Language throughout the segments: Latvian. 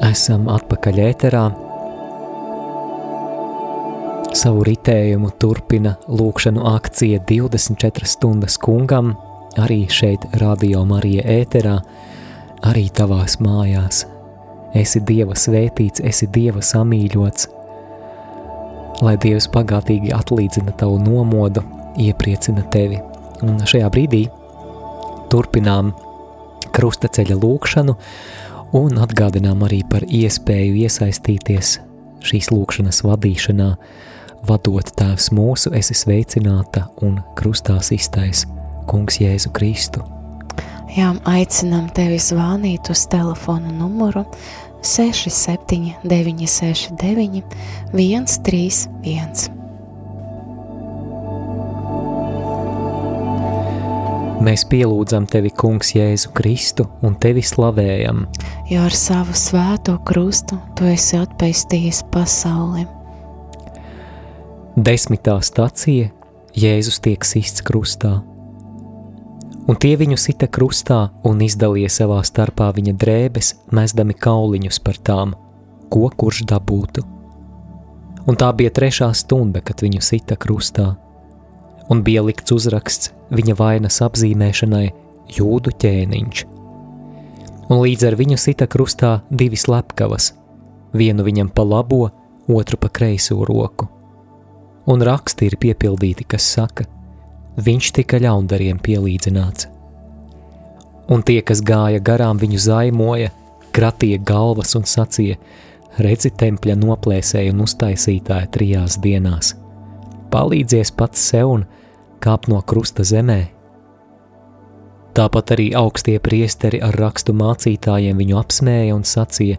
Esam atpakaļ ēterā. Savu ritējumu turpina lūkšanu akcija 24 stundas kungam, arī šeit Radio Marija ēterā, arī tavās mājās. Esi Dieva svētīts, esi Dieva samīļots. Lai Dievs bagātīgi atlīdzina tavu nomodu, iepriecina tevi. Un šajā brīdī turpinām krustaceļa lūkšanu un atgādinām arī par iespēju iesaistīties šīs lūkšanas vadīšanā, vadot Tēvs mūsu, esi sveicināta un krustās iztais Kungs Jēzu Kristu. Jā, aicinām tevi zvanīt uz telefona numuru 67 969 131. Mēs pielūdzam tevi, Kungs, Jēzu Kristu un tevi slavējam. Jo ar savu svēto krustu tu esi atpestījis pasauli. Desmitā stacija Jēzus tiek sists krustā. Un tie viņu sita krustā un izdalīja savā starpā viņa drēbes, mesdami kauliņus par tām, ko kurš dabūtu. Un tā bija trešā stunda, kad viņu sita krustā un bija likts uzraksts viņa vainas apzīmēšanai jūdu ķēniņš. Un līdz ar viņu sita krustā divi slepkavas, vienu viņam pa labo, otru pa kreiso roku. Un raksti ir piepildīti, kas saka, viņš tika ļaundariem pielīdzināts. Un tie, kas gāja garām viņu zaimoja, kratīja galvas un sacīja, redzi tempļa noplēsēju un uztaisītāju trijās dienās. Palīdzies pats sev un kāp no krusta zemē. Tāpat arī augstie priesteri ar rakstu mācītājiem viņu apsmēja un sacīja,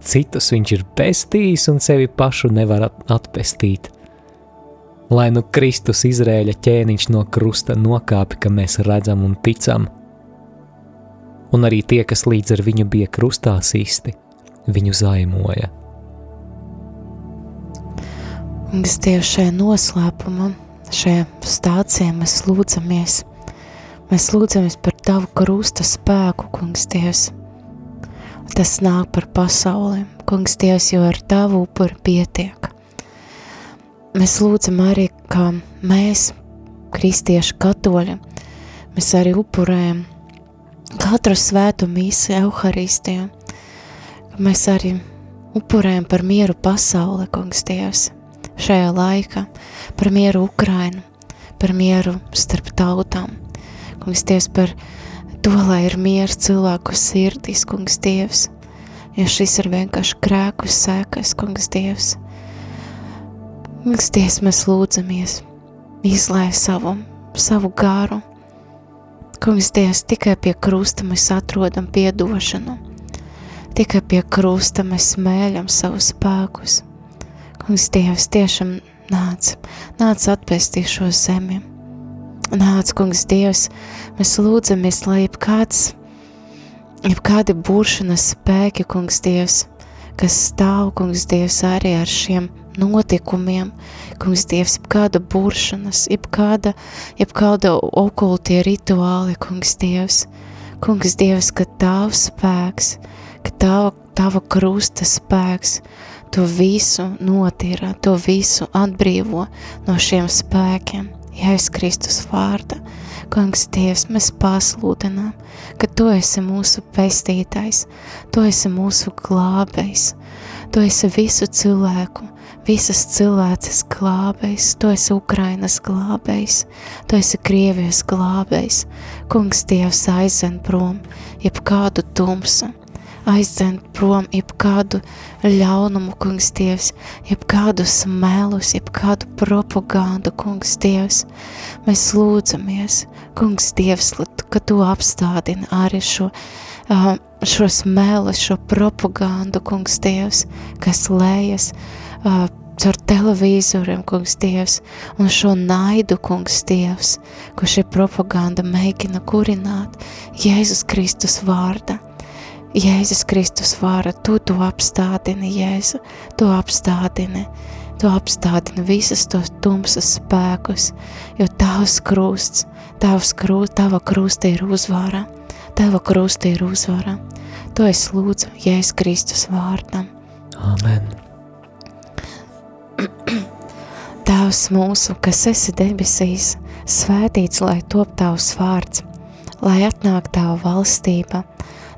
citus viņš ir pestījis un sevi pašu nevar atpestīt. Lai nu Kristus Izrēļa ķēniņš no krusta nokāpi, ka mēs redzam un ticam. Un arī tie, kas līdz ar viņu bija krustā sisti, viņu zaimoja. Kungs, Dievs, šajā noslēpumā šajā stācijā mēs lūdzamies. Mēs lūdzamies par Tavu krusta spēku, Kungs Dievs. Tas nāk par pasauli, Kungs Dievs, jo ar Tavu upuri pietiek. Mēs lūdzam arī, ka mēs, kristieši katoļi, mēs arī upurējam katru svētu mīsu Euharistiju, mēs arī upurējam par mieru pasauli, Kungs Dievs šajā laikā, par mieru Ukrainu, par mieru starp tautām. Kungs Dievs par to, lai ir miers cilvēku sirdīs, Kungs Dievs, jo šis ir vienkārši krēku sēkas, Kungs Dievs. Kungs Dievs, mēs lūdzamies, izlai savu, savu garu. Kungs Dievs, tikai pie krusta mēs atrodam piedošanu, tikai pie krusta mēs smēļam savus spēkus. Kungs, Dievs, tiešām nāc, nāc atpestīt šo zemi. Nāc, Kungs, Dievs, mēs lūdzamies, lai jebkāds, jebkādi būšanas spēki, Kungs, Dievs, kas stāv, Kungs, Dievs, arī ar šiem notikumiem, Kungs, Dievs, jebkāda būšanas, jebkāda, jebkāda okultie rituāli, Kungs, Dievs, Kungs, Dievs, ka Tavs spēks, ka Tava, Tava krusta spēks, to visu notira, to visu atbrīvo no šiem spēkiem. Jēzus Kristus vārda, Kungs, Dievs, mēs pasludinām, ka Tu esi mūsu pestītājs, Tu esi mūsu glābējs, Tu esi visu cilvēku, visas cilvēces glābējs, Tu esi Ukrainas glābējs, Tu esi Krievijas glābējs, Kungs, Dievs aizen prom jebkādu tumsu, aizdzen prom jebkādu ļaunumu, kungs Dievs, jebkādus melus, jebkādu propagandu, kungs Dievs. Mēs lūdzamies, kungs Dievs, ka Tu apstādini arī šo, uh, šos melus, šo propagandu, kungs Dievs, kas lējas uh, caur televīzoriem, kungs Dievs, un šo naidu, kungs Dievs, ko šī propaganda mēģina kurināt Jēzus Kristus vārdā. Jēzus Kristus vāra, tu to apstādini, Jēzu, tu apstādini, tu apstādini visas tos tumsas spēkus, jo tavs krusts, tavs krūst, tava krusta ir uzvara, tava krusta ir uzvara, To es lūdzu Jēzus Kristus vārdam. Amen. Tēvs mūsu, kas esi debesīs, svētīts lai top tavs vārds, lai atnāk tava valstība,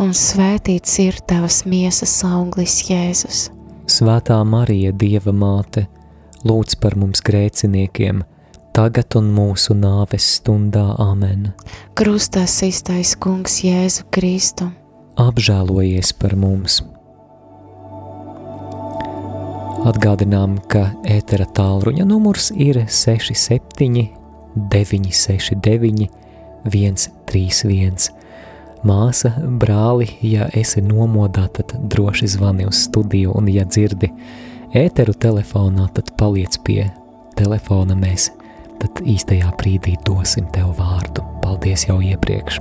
un svētīts ir tavas miesas auglis Jēzus. Svētā Marija, Dieva māte, lūdz par mums grēciniekiem, tagad un mūsu nāves stundā amen. Krustā iztais kungs Jēzu Kristu. Apžēlojies par mums! Atgādinām, ka ētera tālruņa numurs ir 67 969 131. Māsa, brāli, ja esi nomodā, tad droši zvani uz studiju, un, ja dzirdi ēteru telefonā, tad paliec pie telefona. Mēs tad īstajā brīdī dosim tev vārdu. Paldies jau iepriekš!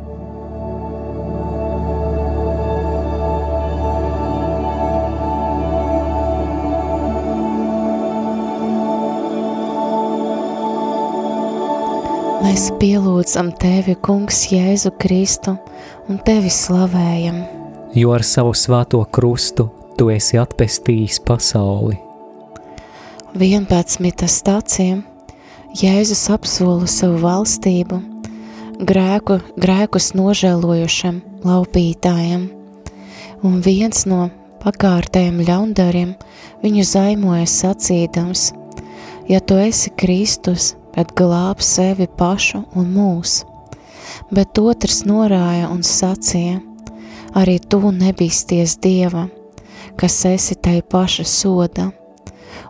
Mēs pielūdzam tevi, Kungs, Jēzu Kristu, un tevi slavējam. Jo ar savu svēto krustu tu esi atpestījis pasauli. 11. stācijām Jēzus apsola savu valstību, grēku, grēkus nožēlojušam laupītājam, un viens no pakārtējiem ļaundariem viņu zaimoja sacīdams, ja tu esi Kristus, bet glāb sevi pašu un mūs. Bet otrs norāja un sacīja, arī tu nebīsties Dieva, kas esi tai paša soda,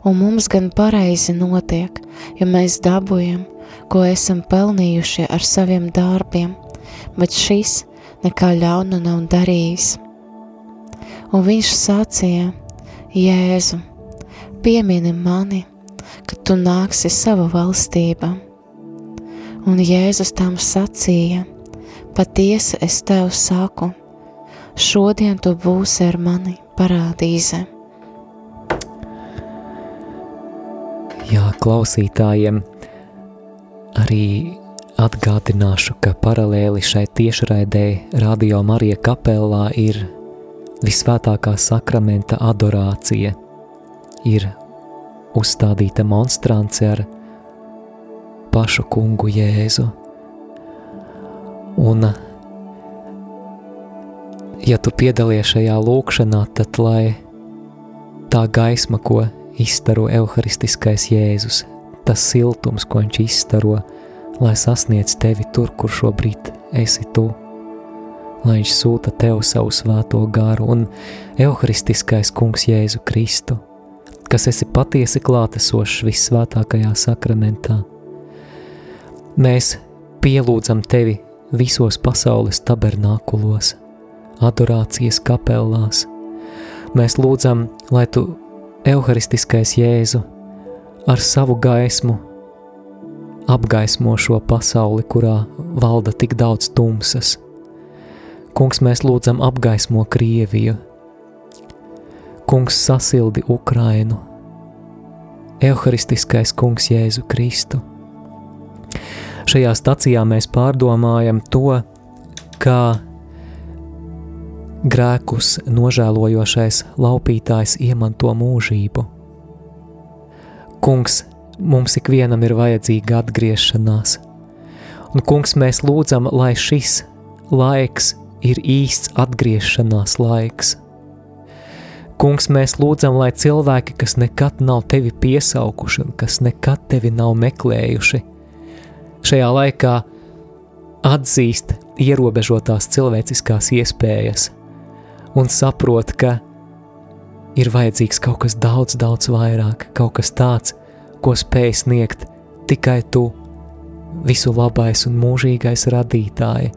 un mums gan pareizi notiek, ja mēs dabujam, ko esam pelnījuši ar saviem darbiem, bet šis nekā ļaunu nav darījis. Un viņš sacīja, Jēzu, piemini mani, kad tu nāksi sava valstība. Un Jēzus tam sacīja, patiesi es tev saku, šodien tu būsi ar mani parādīze. Jā, klausītājiem arī atgādināšu, ka paralēli šai tiešraidē Radio Marija kapelā ir visvētākā sakramenta adorācija, ir uzstādīta monstrance ar pašu kungu Jēzu. Un, ja tu piedalies šajā lūkšanā, tad lai tā gaisma, ko izstaro evaharistiskais Jēzus, tas siltums, ko viņš izstaro, lai sasniedz tevi tur, kur šobrīd esi tu, lai viņš sūta tev savu svēto garu un evaharistiskais kungs Jēzu Kristu – kas esi patiesi klātesošs visvētākajā sakramentā. Mēs pielūdzam tevi visos pasaules tabernākulos, adorācijas kapelās. Mēs lūdzam, lai tu, evaharistiskais Jēzu, ar savu gaismu apgaismo šo pasauli, kurā valda tik daudz tumsas. Kungs, mēs lūdzam apgaismo Krieviju, Kungs sasildi Ukrainu, Euharistiskais Kungs Jēzu Kristu. Šajā stacijā mēs pārdomājam to, kā grēkus nožēlojošais laupītājs iemanto mūžību. Kungs, mums ikvienam ir vajadzīga atgriešanās, un kungs mēs lūdzam, lai šis laiks ir īsts atgriešanās laiks – Kungs, mēs lūdzam, lai cilvēki, kas nekad nav tevi piesaukuši un kas nekad tevi nav meklējuši, šajā laikā atzīst ierobežotās cilvēciskās iespējas un saprot, ka ir vajadzīgs kaut kas daudz, daudz vairāk, kaut kas tāds, ko spēj sniegt tikai tu, visu labais un mūžīgais radītāji.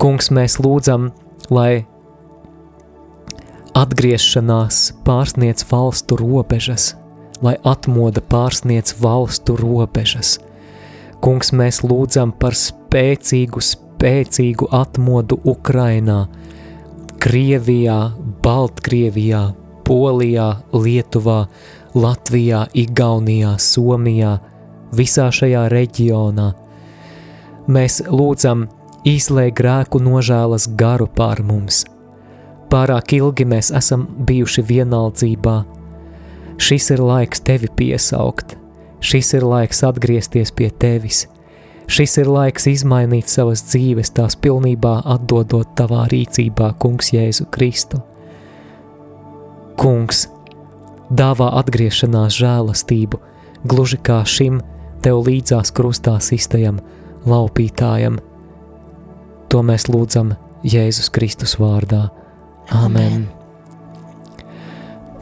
Kungs, mēs lūdzam, lai atgriešanās pārsniec valstu robežas, lai atmoda pārsniec valstu robežas. Kungs, mēs lūdzam par spēcīgu, spēcīgu atmodu Ukrainā, Krievijā, Baltkrievijā, Polijā, Lietuvā, Latvijā, Igaunijā, Somijā, visā šajā reģionā. Mēs lūdzam, izlēj grēku nožēlas garu pār mums. Pārāk ilgi mēs esam bijuši vienaldzībā. Šis ir laiks tevi piesaukt, šis ir laiks atgriezties pie tevis, šis ir laiks izmainīt savas dzīves, tās pilnībā atdodot tavā rīcībā, Kungs, Jēzu Kristu. Kungs, dāvā atgriešanās žēlastību, gluži kā šim tev līdzās krustā sistajam laupītājam. To mēs lūdzam Jēzus Kristus vārdā. Amen!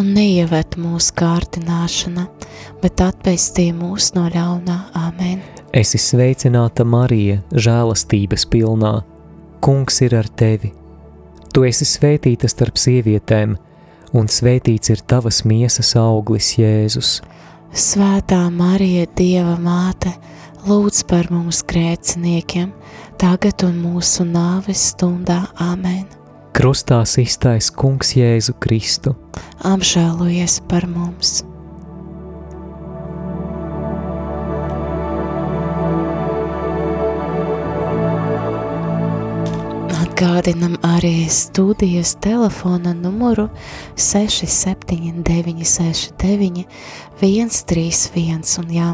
un neieved mūsu kārtināšana, bet atpestī mūs no ļaunā. Āmen! Esi sveicināta Marija, žēlastības pilnā. Kungs ir ar tevi. Tu esi svētīta starp sievietēm, un svētīts ir tavas miesas auglis, Jēzus. Svētā Marija, Dieva māte, lūdz par mums grēciniekiem, tagad un mūsu nāves stundā. Āmen! Krustā iztais Kungs Jēzu Kristu. Apžēlojies par mums! Atgādinam arī studijas telefona numuru 679 69 131 un jā,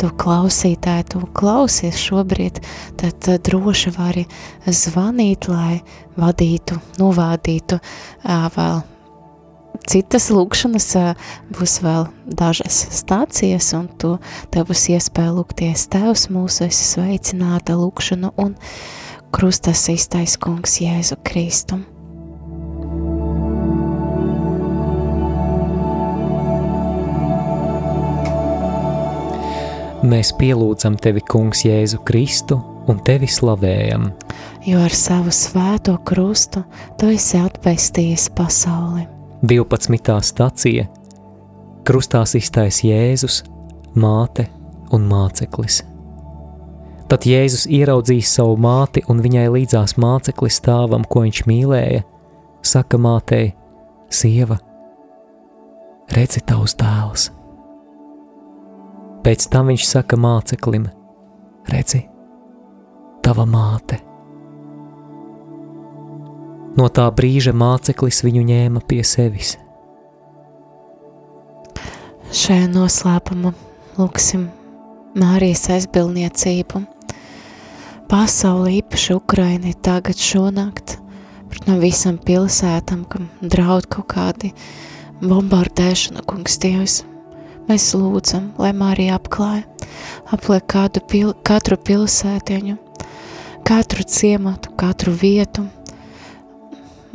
tu klausītāji, tu klausies šobrīd, tad droši vari zvanīt, lai vadītu, novādītu vēl citas lūkšanas, būs vēl dažas stācijas, un tu, tev būs iespēja lūgties Tevs mūsu, esi sveicināta lūkšanu un krustas īstais kungs Jēzu Kristu. Mēs pielūdzam tevi, Kungs, Jēzu Kristu un tevi slavējam. Jo ar savu svēto krustu tu esi atpestījis pasauli. 12. stācija Krustā iztais Jēzus, māte un māceklis. Tad Jēzus ieraudzīs savu māti un viņai līdzās māceklis stāvam, ko viņš mīlēja, saka mātei: Sieva, redzi tavs dēls. Pēc tam viņš saka māceklim: Redzi, tava māte. No tā brīža māceklis viņu ņēma pie sevis. Šajā noslēpumā lūksim Mārijas aizbildniecību pasauli, īpaši Ukraini tagad šonakt, pret no visam pilsētam, kam draud kaut kādi bombardēšana, kungs Dievs. Mēs lūdzam, lai Mārija apklāja, apliek kādu pil, katru pilsētiņu, katru ciematu, katru vietu.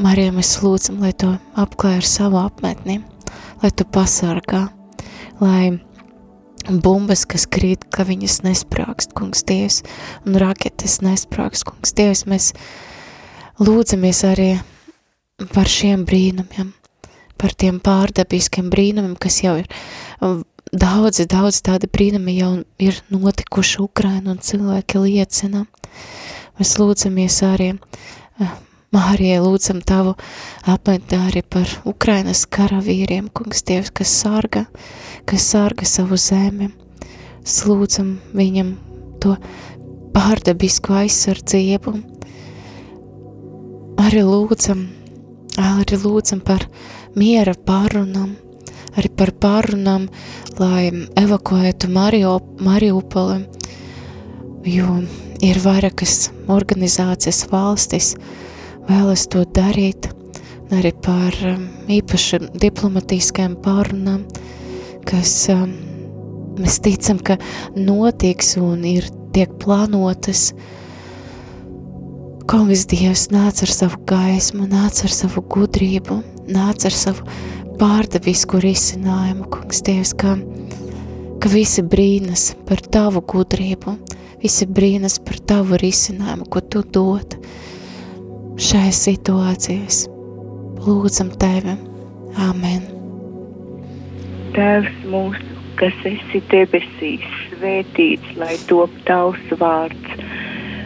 Marija, mēs lūdzam, lai to apklāja ar savu apmetni, lai tu pasargā, lai bumbas, kas krīt, ka viņas nesprākst, kungs Dievs, un raketes nesprākst, kungs Dievs, mēs lūdzamies arī par šiem brīnumiem, par tiem pārdabiskiem brīnumiem, kas jau ir daudzi, daudz tādi brīnumi jau ir notikuši Ukraina un cilvēki liecina. Mēs lūdzamies arī Mārijai lūdzam tavu apmetni arī par Ukrainas karavīriem, kungs Dievs, kas sārga, kas sārga savu zemi. Slūdzam viņam to pārdabisku aizsardzību. Arī lūdzam, arī lūdzam par miera pārunam, arī par pārunam, lai evakuētu Mariupoli, jo ir vairākas organizācijas valstis, vēlas to darīt, arī par um, īpaši diplomatiskajām pārunām, kas um, mēs ticam, ka notiks un ir tiek plānotas. Kungs, Dievs, nāc ar savu gaismu, nāc ar savu gudrību, nāc ar savu pārdavisku risinājumu, Kungs, Dievs, ka, ka visi brīnas par tavu gudrību, visi brīnas par tavu risinājumu, ko tu dod šai situācijas. Lūdzam tevi! Āmen! Tēvs mūsu, kas esi debesīs, svētīts, lai top tavs vārds,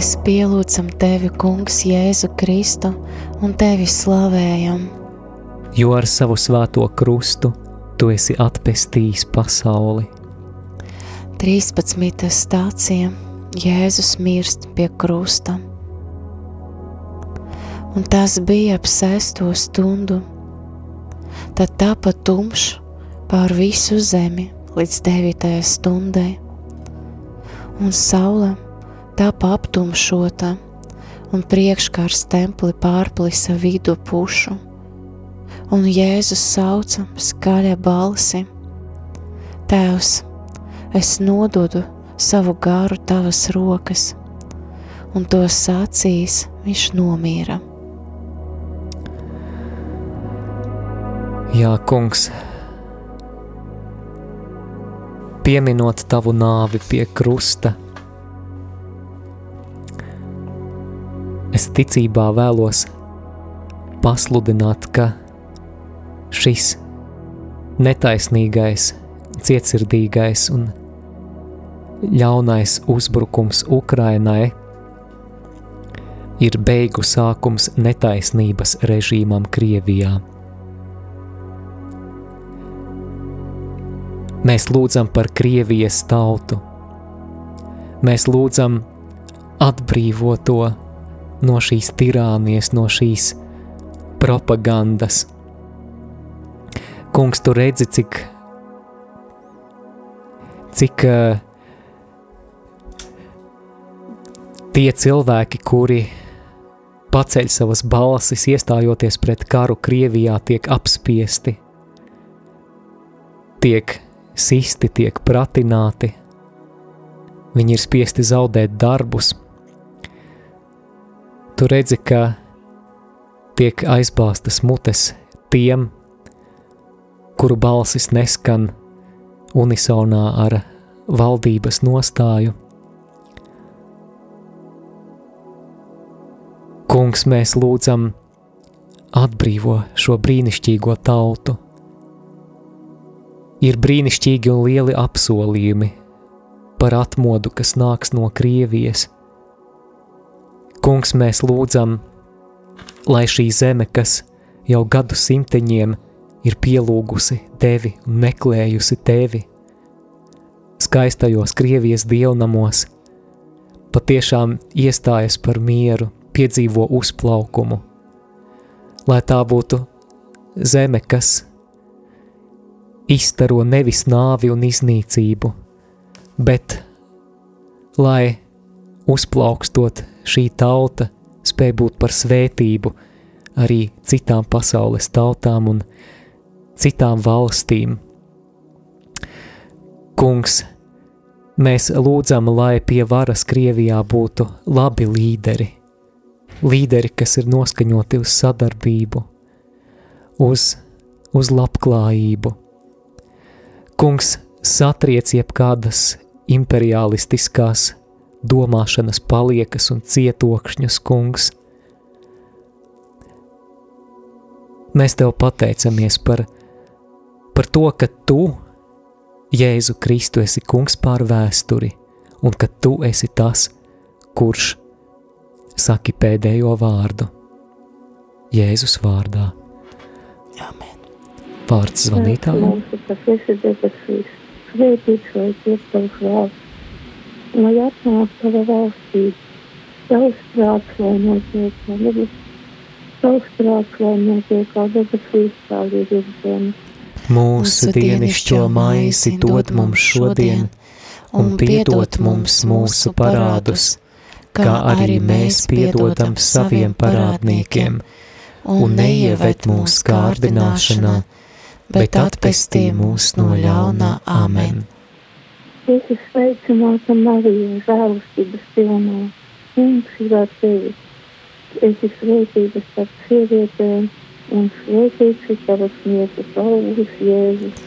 Mēs pielūdzam tevi, Kungs, Jēzu Kristu un tevi slavējam jo ar savu svēto krustu tu esi atpestījis pasauli. 13. stācija Jēzus mirst pie krusta. Un tas bija ap sesto stundu. Tad tapa tumšs pār visu zemi līdz devītajai stundai, un saule tapa aptumšota, un priekškārs templi pārplisa vidu pušu un Jēzus sauca skaļa balsi: Tēvs, es nododu savu garu tavas rokas, un to sacīs viņš nomīra. Jā, kungs, pieminot tavu nāvi pie krusta, es ticībā vēlos pasludināt, ka šis netaisnīgais, cietsirdīgais un ļaunais uzbrukums Ukrainai ir beigu sākums netaisnības režīmam Krievijā. Mēs lūdzam par Krievijas tautu. Mēs lūdzam atbrīvot to no šīs tirānijas, no šīs propagandas, kungs, tu redzi, cik, cik uh, tie cilvēki, kuri paceļ savas balsis, iestājoties pret karu Krievijā, tiek apspiesti, tiek sisti, tiek pratināti, viņi ir spiesti zaudēt darbus. Tu redzi, ka tiek aizbāztas mutes tiem, kuru balsis neskan unisonā ar valdības nostāju. Kungs, mēs lūdzam, atbrīvo šo brīnišķīgo tautu. Ir brīnišķīgi un lieli apsolījumi par atmodu, kas nāks no Krievijas. Kungs, mēs lūdzam, lai šī zeme, kas jau gadu simteņiem ir pielūgusi tevi un meklējusi tevi. Skaistajos Krievijas dievnamos patiešām iestājas par mieru, piedzīvo uzplaukumu, lai tā būtu zeme, kas izstaro nevis nāvi un iznīcību, bet lai uzplaukstot šī tauta spēj būt par svētību arī citām pasaules tautām un citām valstīm. Kungs, mēs lūdzam, lai pie varas Krievijā būtu labi līderi, līderi, kas ir noskaņoti uz sadarbību, uz, uz labklājību. Kungs satriec jebkādas imperialistiskās domāšanas paliekas un cietokšņus, kungs. Mēs tev pateicamies par, par to, ka tu, Jēzu Kristu, esi kungs pār vēsturi, un ka tu esi tas, kurš saki pēdējo vārdu Jēzus vārdā. Amen. Vārds zvanītājiem. Svētīts vai tiek tavs vārds, lai atnāk tava valstība, tavs prāts, lai notiek kā debes, tavs prāts, lai notiek kā debesīs, tā arī virs zemes. Mūsu dienišķo maizi dod mums šodien, un piedod mums mūsu parādus, kā arī mēs piedodam saviem parādniekiem, un neieved mūsu kārdināšanā, bet atpestī mūs no ļaunā Āmen. Es esmu sveicināta Marija, žēlastības pilnā. Kungs ir ar tevi. Es esmu svētīta starp sievietēm, un svētīts ir tavas mietas augurs Jēzus.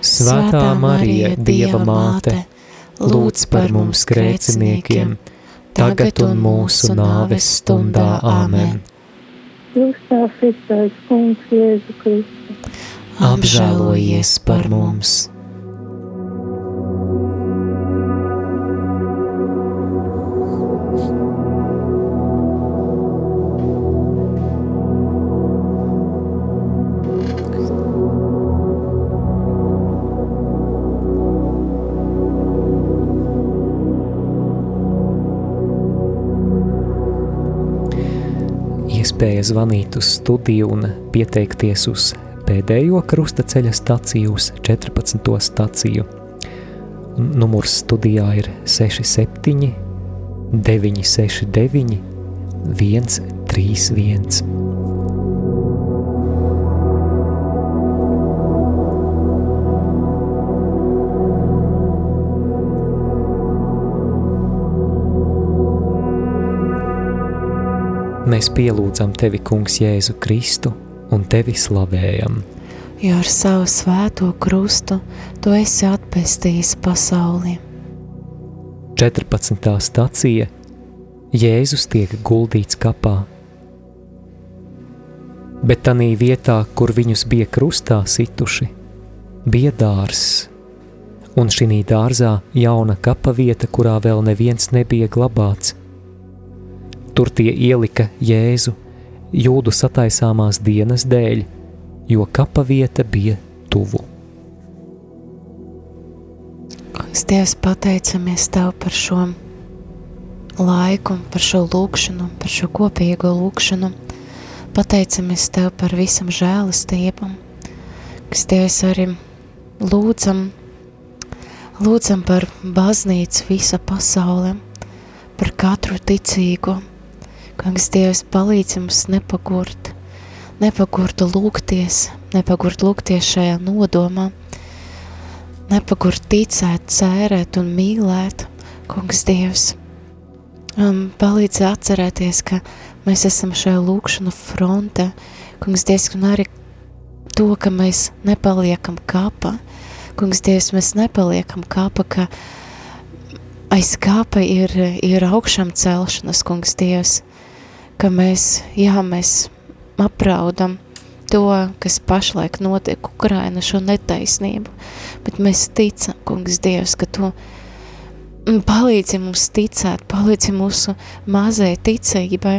Svētā Marija, Dieva māte, lūdz par mums grēciniekiem, tagad un mūsu nāves stundā Āmen. Jūs tās ir tais kungs Jēzu Kristu. Apžēlojies par mums! Iespēja zvanīt uz studiju un pieteikties uz pēdējo krustaceļa staciju, uz 14. staciju. Numurs studijā ir 67, 969, 131. Mēs pielūdzam tevi, Kungs, Jēzu Kristu un tevi slavējam. Jo ar savu svēto krustu tu esi atpestījis pasauli. 14. stacija Jēzus tiek guldīts kapā. Bet tanī vietā, kur viņus bija krustā situši, bija dārzs, un šī dārzā jauna kapa vieta, kurā vēl neviens nebija glabāts. Tur tie ielika Jēzu jūdu sataisāmās dienas dēļ, jo kapa vieta bija tuvu. Kungs, Dievs, pateicamies Tev par šo laiku, par šo lūkšanu, par šo kopīgo lūkšanu. Pateicamies Tev par visam žēlastību, kas Dievs arī lūdzam, lūdzam par baznīcu visa pasaulē, par katru ticīgo, Kungs, Dievs, palīdz mums nepagurt, nepagurt lūgties, nepagurt lūgties šajā nodomā, nepagurt ticēt, cērēt un mīlēt, Kungs, Dievs. Um, palīdz atcerēties, ka mēs esam šajā lūkšanu fronte, Kungs, Dievs, un arī to, ka mēs nepaliekam kapa, Kungs, Dievs, mēs nepaliekam kapa, ka aiz kapa ir, ir augšām celšanas, Kungs, Dievs ka mēs, jā, mēs apraudam to, kas pašlaik notiek Ukraina, šo netaisnību, bet mēs ticam, kungs Dievs, ka tu palīdzi mums ticēt, palīdzi mūsu mazai ticībai,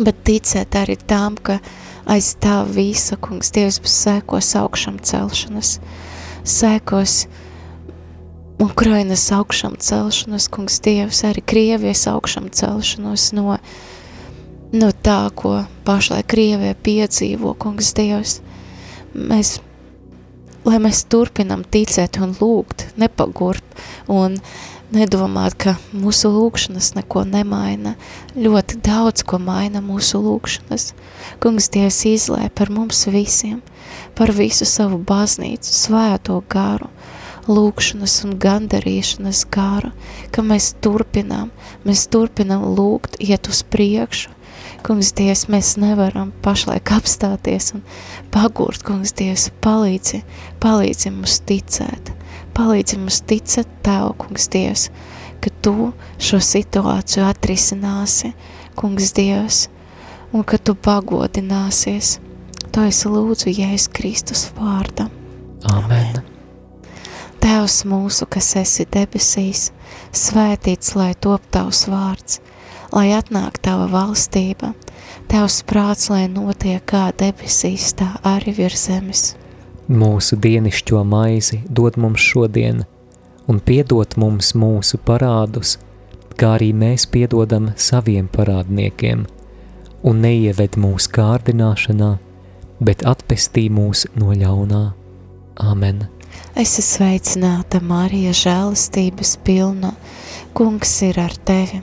bet ticēt arī tām, ka aiz tā visa, kungs Dievs, sēkos augšam celšanas, sēkos Ukrainas augšam celšanos, kungs Dievs, arī Krievijas augšam celšanos no no tā, ko pašlaik Krievija piedzīvo, kungs Dievs. Mēs, lai mēs turpinam ticēt un lūgt, nepagurt un nedomāt, ka mūsu lūkšanas neko nemaina. Ļoti daudz ko maina mūsu lūkšanas. Kungs Dievs izlē par mums visiem, par visu savu baznīcu, svēto garu, lūkšanas un gandarīšanas garu, ka mēs turpinām, mēs turpinām lūgt, iet uz priekšu, Kungs, Dievs, mēs nevaram pašlaik apstāties un pagurt, Kungs, Dievs, palīdzi, palīdzi mums ticēt, palīdzi mums ticēt Tev, Kungs, Dievs, ka Tu šo situāciju atrisināsi, Kungs, Dievs, un ka Tu pagodināsies. To es lūdzu Jēzus Kristus vārdā. Amen. Tēvs mūsu, kas esi debesīs, svētīts lai top tavs vārds, lai atnāk tava valstība, tavs prāts, lai notiek kā debesīs, tā arī virs zemes. Mūsu dienišķo maizi dod mums šodien, un piedod mums mūsu parādus, kā arī mēs piedodam saviem parādniekiem, un neieved mūsu kārdināšanā, bet atpestī mūs no ļaunā. Amen. Es esmu sveicināta, Marija, žēlastības pilna. Kungs ir ar tevi.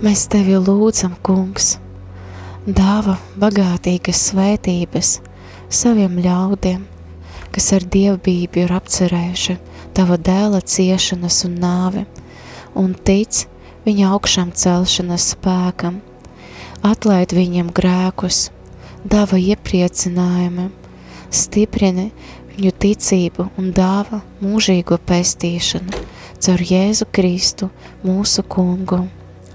Mēs tevi lūdzam, Kungs, dāva bagātīgas svētības saviem ļaudīm, kas ar dievbijību ir apcerējuši tava dēla ciešanas un nāvi, un tic viņa augšām celšanas spēkam, atlaid viņiem grēkus, dāva iepriecinājumu, stiprini viņu ticību un dāva mūžīgo pestīšanu caur Jēzu Kristu, mūsu kungu.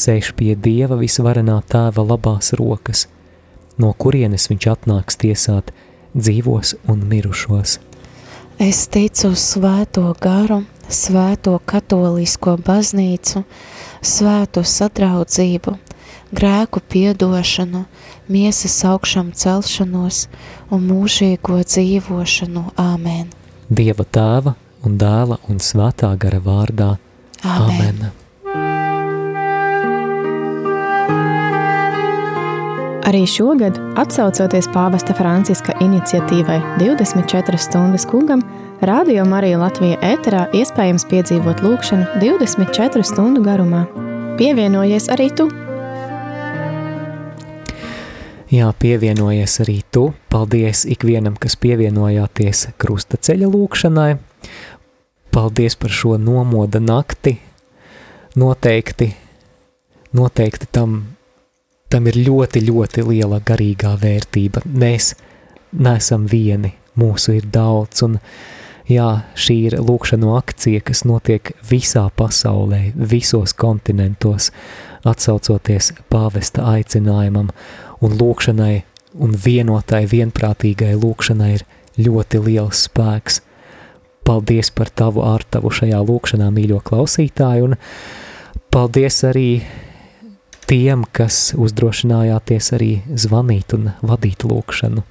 sēž pie Dieva visvarenā tēva labās rokas, no kurienes viņš atnāks tiesāt dzīvos un mirušos. Es ticu uz svēto garu, svēto katolisko baznīcu, svēto sadraudzību, grēku piedošanu, miesas augšām celšanos un mūžīgo dzīvošanu. Āmen! Dieva tēva un dēla un svētā gara vārdā. Āmen! Āmen. Arī šogad, atsaucoties pāvesta Franciska iniciatīvai 24 stundas kungam, Radio Marija Latvija ēterā iespējams piedzīvot lūkšanu 24 stundu garumā. Pievienojies arī tu! Jā, pievienojies arī tu. Paldies ikvienam, kas pievienojāties krustaceļa lūkšanai. Paldies par šo nomoda nakti. Noteikti, noteikti tam tam ir ļoti, ļoti liela garīgā vērtība. Mēs neesam vieni, mūsu ir daudz, un jā, šī ir lūkšanu akcija, kas notiek visā pasaulē, visos kontinentos, atsaucoties pāvesta aicinājumam, un lūkšanai un vienotai, vienprātīgai lūkšanai ir ļoti liels spēks. Paldies par tavu ārtavu šajā lūkšanā, mīļo klausītāju, un paldies arī tiem, kas uzdrošinājāties arī zvanīt un vadīt lūkšanu.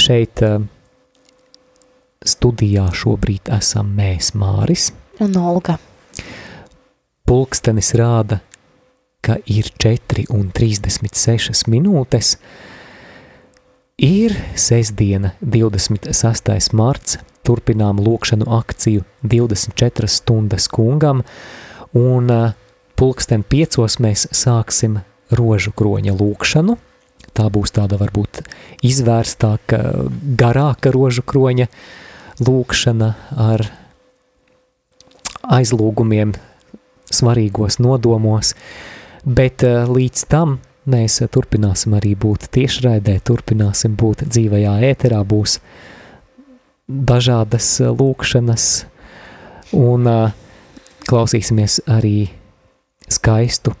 Šeit uh, studijā šobrīd esam mēs, Māris un Olga. Pulkstenis rāda, ka ir 4 un 36 minūtes. Ir sestdiena, 26. marts, turpinām lūkšanu akciju 24 stundas kungam, un uh, pulksten piecos mēs sāksim rožu kroņa lūkšanu. Tā būs tāda varbūt izvērstāka, garāka rožu kroņa lūkšana ar aizlūgumiem svarīgos nodomos, bet eh, līdz tam mēs turpināsim arī būt tiešraidē, turpināsim būt dzīvajā ēterā, būs dažādas lūkšanas un uh, klausīsimies arī skaistu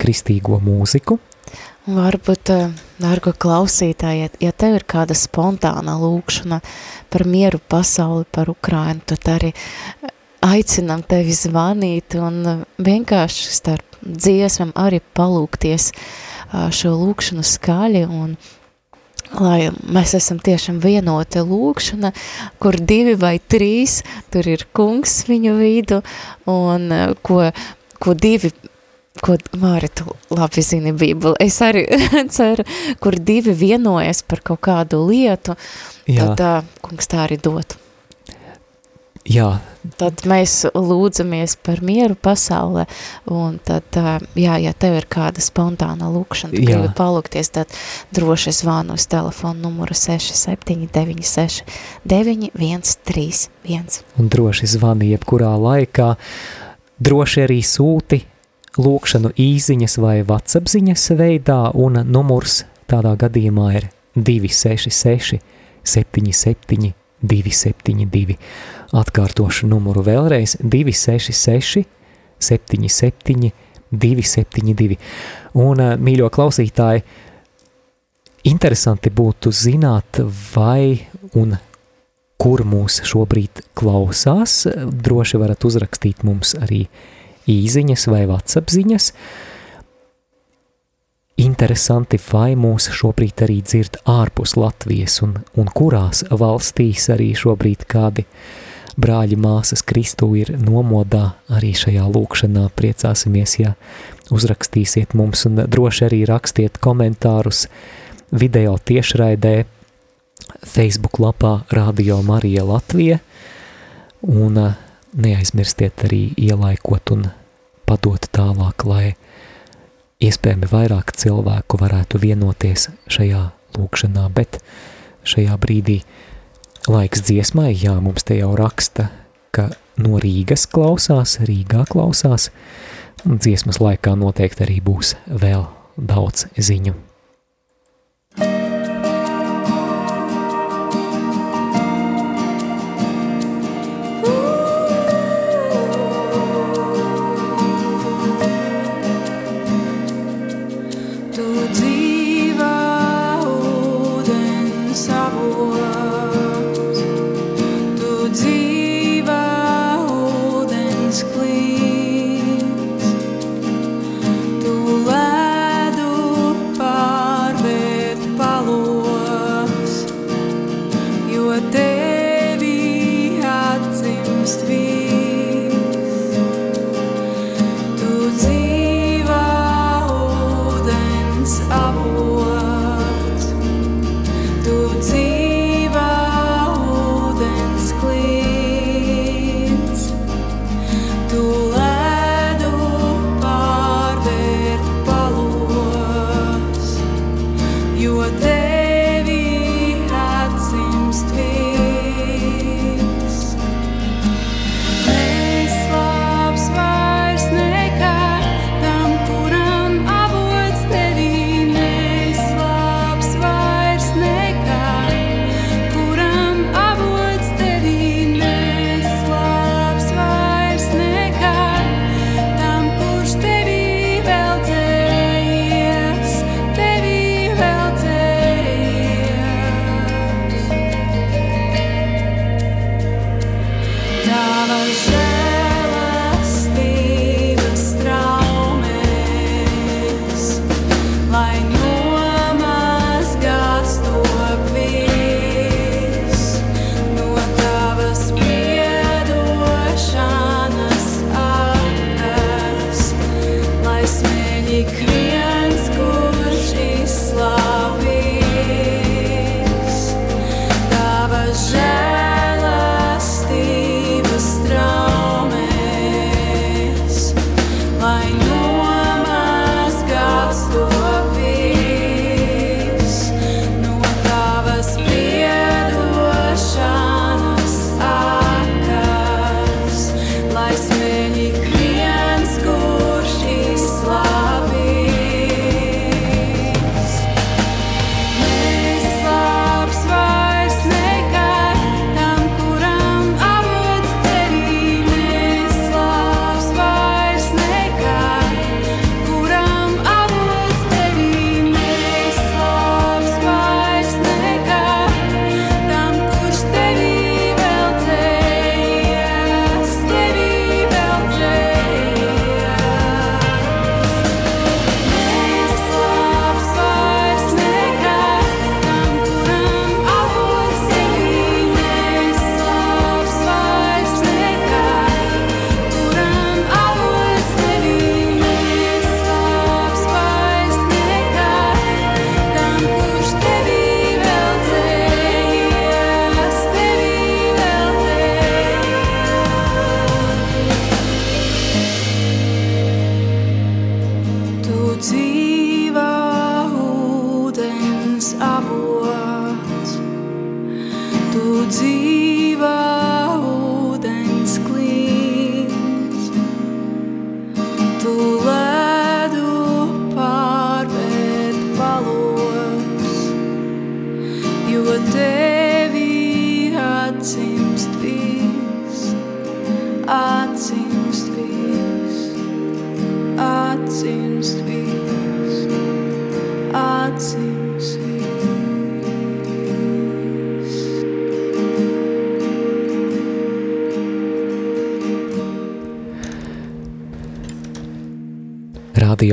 kristīgo mūziku. Varbūt, eh, dārgo klausītāji, ja, tev ir kāda spontāna lūkšana par mieru pasauli, par Ukrainu, tad arī aicinam tevi zvanīt un vienkārši starp dziesmam arī palūkties šo lūkšanu skaļi un lai mēs esam tiešām vienota lūkšana, kur divi vai trīs, tur ir kungs viņu vidu, un ko, ko divi ko Māri, tu labi zini Bībeli, es arī ceru, kur divi vienojas par kaut kādu lietu, Jā. tad uh, kungs tā arī dotu. Jā. Tad mēs lūdzamies par mieru pasaulē, un tad, jā, ja tev ir kāda spontāna lūkšana, tu gribi palūkties, tad droši zvanu uz telefonu numuru 6796 9131. Un droši zvani jebkurā laikā, droši arī sūti lūkšanu īziņas vai vatsapziņas veidā, un numurs tādā gadījumā ir 266 77 272. Atkārtošu numuru vēlreiz 266 77 272. Un, mīļo klausītāji, interesanti būtu zināt, vai un kur mūs šobrīd klausās. Droši varat uzrakstīt mums arī īziņas vai vatsapziņas. Interesanti, vai mūs šobrīd arī dzird ārpus Latvijas un, un kurās valstīs arī šobrīd kādi brāļi māsas Kristu ir nomodā arī šajā lūkšanā. Priecāsimies, ja uzrakstīsiet mums un droši arī rakstiet komentārus video tiešraidē Facebook lapā Radio Marija Latvija. Un neaizmirstiet arī ielaikot un padot tālāk, lai iespējami vairāk cilvēku varētu vienoties šajā lūkšanā, bet šajā brīdī laiks dziesmai, jā, mums te jau raksta, ka no Rīgas klausās, Rīgā klausās, un dziesmas laikā noteikti arī būs vēl daudz ziņu.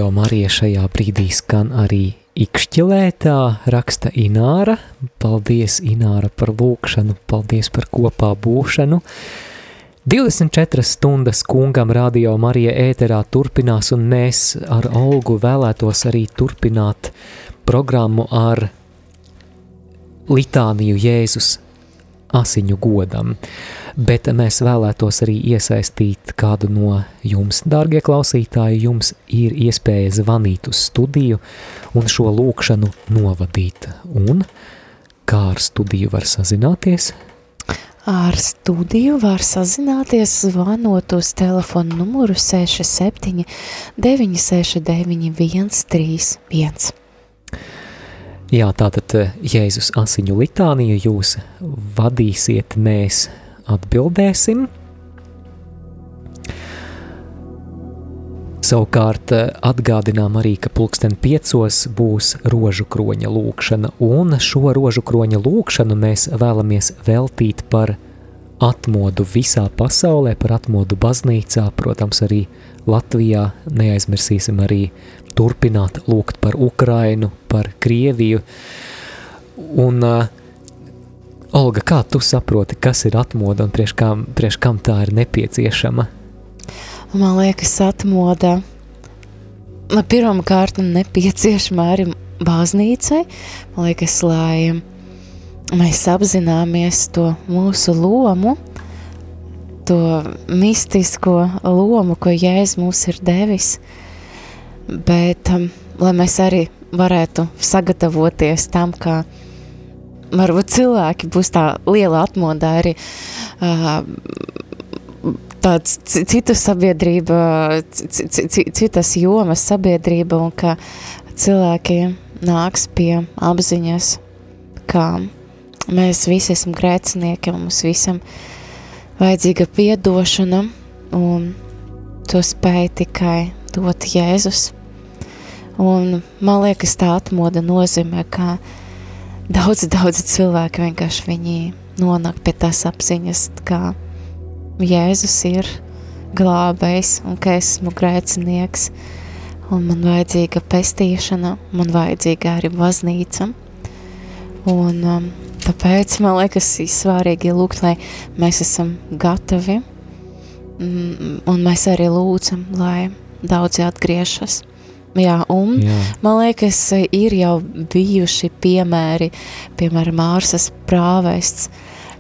Radio Marija šajā brīdī skan arī ikšķilētā, raksta Ināra. Paldies, Ināra, par lūkšanu, paldies par kopā būšanu. 24 stundas kungam Radio Marija ēterā turpinās, un mēs ar Olgu vēlētos arī turpināt programmu ar litāniju Jēzus asiņu godam. Bet mēs vēlētos arī iesaistīt kādu no jums, dārgie klausītāji. Jums ir iespēja zvanīt uz studiju un šo lūkšanu novadīt. Un kā ar studiju var sazināties? Ar studiju var sazināties zvanot uz telefonu numuru 67 969 131. Jā, tātad Jēzus asiņu litāniju jūs vadīsiet, mēs atbildēsim. Savukārt eh, atgādinām arī, ka pulksten piecos būs rožu kroņa lūkšana, un šo rožu kroņa lūkšanu mēs vēlamies veltīt par atmodu visā pasaulē, par atmodu baznīcā, protams, arī Latvijā. Neaizmirsīsim arī turpināt lūgt par Ukrainu, par Krieviju. Un, uh, Olga, kā tu saproti, kas ir atmoda un priekš kam, priekš kam tā ir nepieciešama? Man liekas, atmoda pirmām kārtām nepieciešama arī baznīcai. Man liekas, lai mēs apzināmies to mūsu lomu, to mistisko lomu, ko Jēzus mums ir devis. Bet um, lai mēs arī varētu sagatavoties tam, ka varbūt cilvēki būs tā liela atmodā arī uh, tāds citu sabiedrība, citas jomas sabiedrība un ka cilvēki nāks pie apziņas, ka mēs visi esam grēcinieki un mums visam vajadzīga piedošana un to spēj tikai dot Jēzus. Un man liekas, tā atmoda nozīmē, ka daudz, daudz cilvēku vienkārši viņi nonāk pie tās apziņas, ka Jēzus ir glābējs un ka esmu grēcinieks un man vajadzīga pestīšana, man vajadzīga arī baznīca. Un um, tāpēc man liekas svarīgi lūgt, lai mēs esam gatavi mm, un mēs arī lūdzam, lai daudzi atgriežas. Jā, un Jā. man liekas, ir jau bijuši piemēri, piemēram, Mārsas prāvests,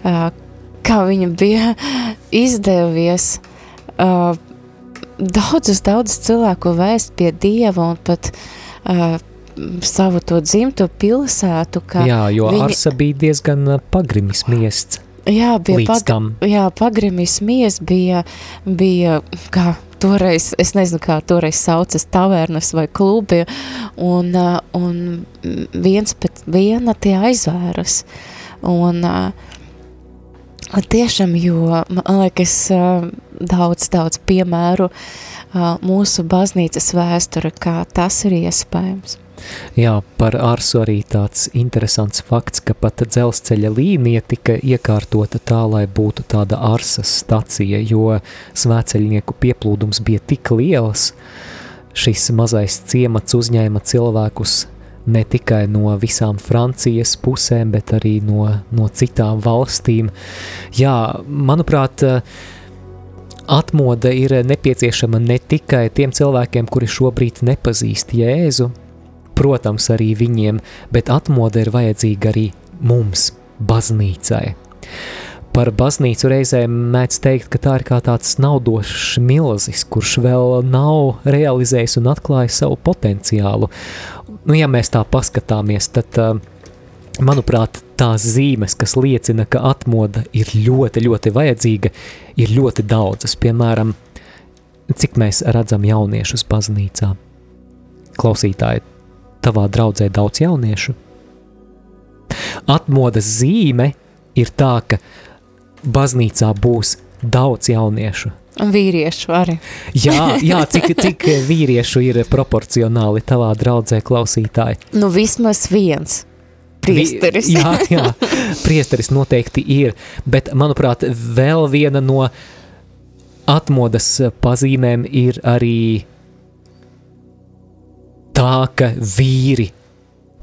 kā viņa bija izdevies daudzus, daudzus cilvēku vēst pie Dieva un pat savu to dzimto pilsētu. Jā, jo viņi... Arsa bija diezgan pagrimis miests. Jā, bija pag jā, pagrimis mies bija, bija kā toreiz, es nezinu, kā toreiz saucas tavernas vai klubi, un, uh, un viens pēc viena tie aizvēras. Un, uh, tiešām, jo, man liekas, uh, daudz, daudz piemēru mūsu baznīcas vēsture, kā tas ir iespējams. Jā, par Arsu arī tāds interesants fakts, ka pat dzelzceļa līnija tika iekārtota tā, lai būtu tāda Arsas stacija, jo svēceļnieku pieplūdums bija tik liels, šis mazais ciemats uzņēma cilvēkus ne tikai no visām Francijas pusēm, bet arī no, no citām valstīm. Jā, manuprāt, atmoda ir nepieciešama ne tikai tiem cilvēkiem, kuri šobrīd nepazīst Jēzu, protams, arī viņiem, bet atmoda ir vajadzīga arī mums, baznīcai. Par baznīcu reizēm mēdz teikt, ka tā ir kā tāds naudošs milzis, kurš vēl nav realizējis un atklājis savu potenciālu. Nu, ja mēs tā paskatāmies, tad, manuprāt, tās zīmes, kas liecina, ka atmoda ir ļoti, ļoti vajadzīga, ir ļoti daudzas. Piemēram, cik mēs redzam jauniešus baznīcā. Klausītāji, tavā draudzē daudz jauniešu? Atmodas zīme ir tā, ka baznīcā būs daudz jauniešu. Un vīriešu arī. Jā, jā cik, cik vīriešu ir proporcionāli tavā draudzē klausītāji? Nu, vismaz viens. Priesteris. Vi, jā, jā, priesteris noteikti ir, bet, manuprāt, vēl viena no atmodas pazīmēm ir arī tā, ka vīri,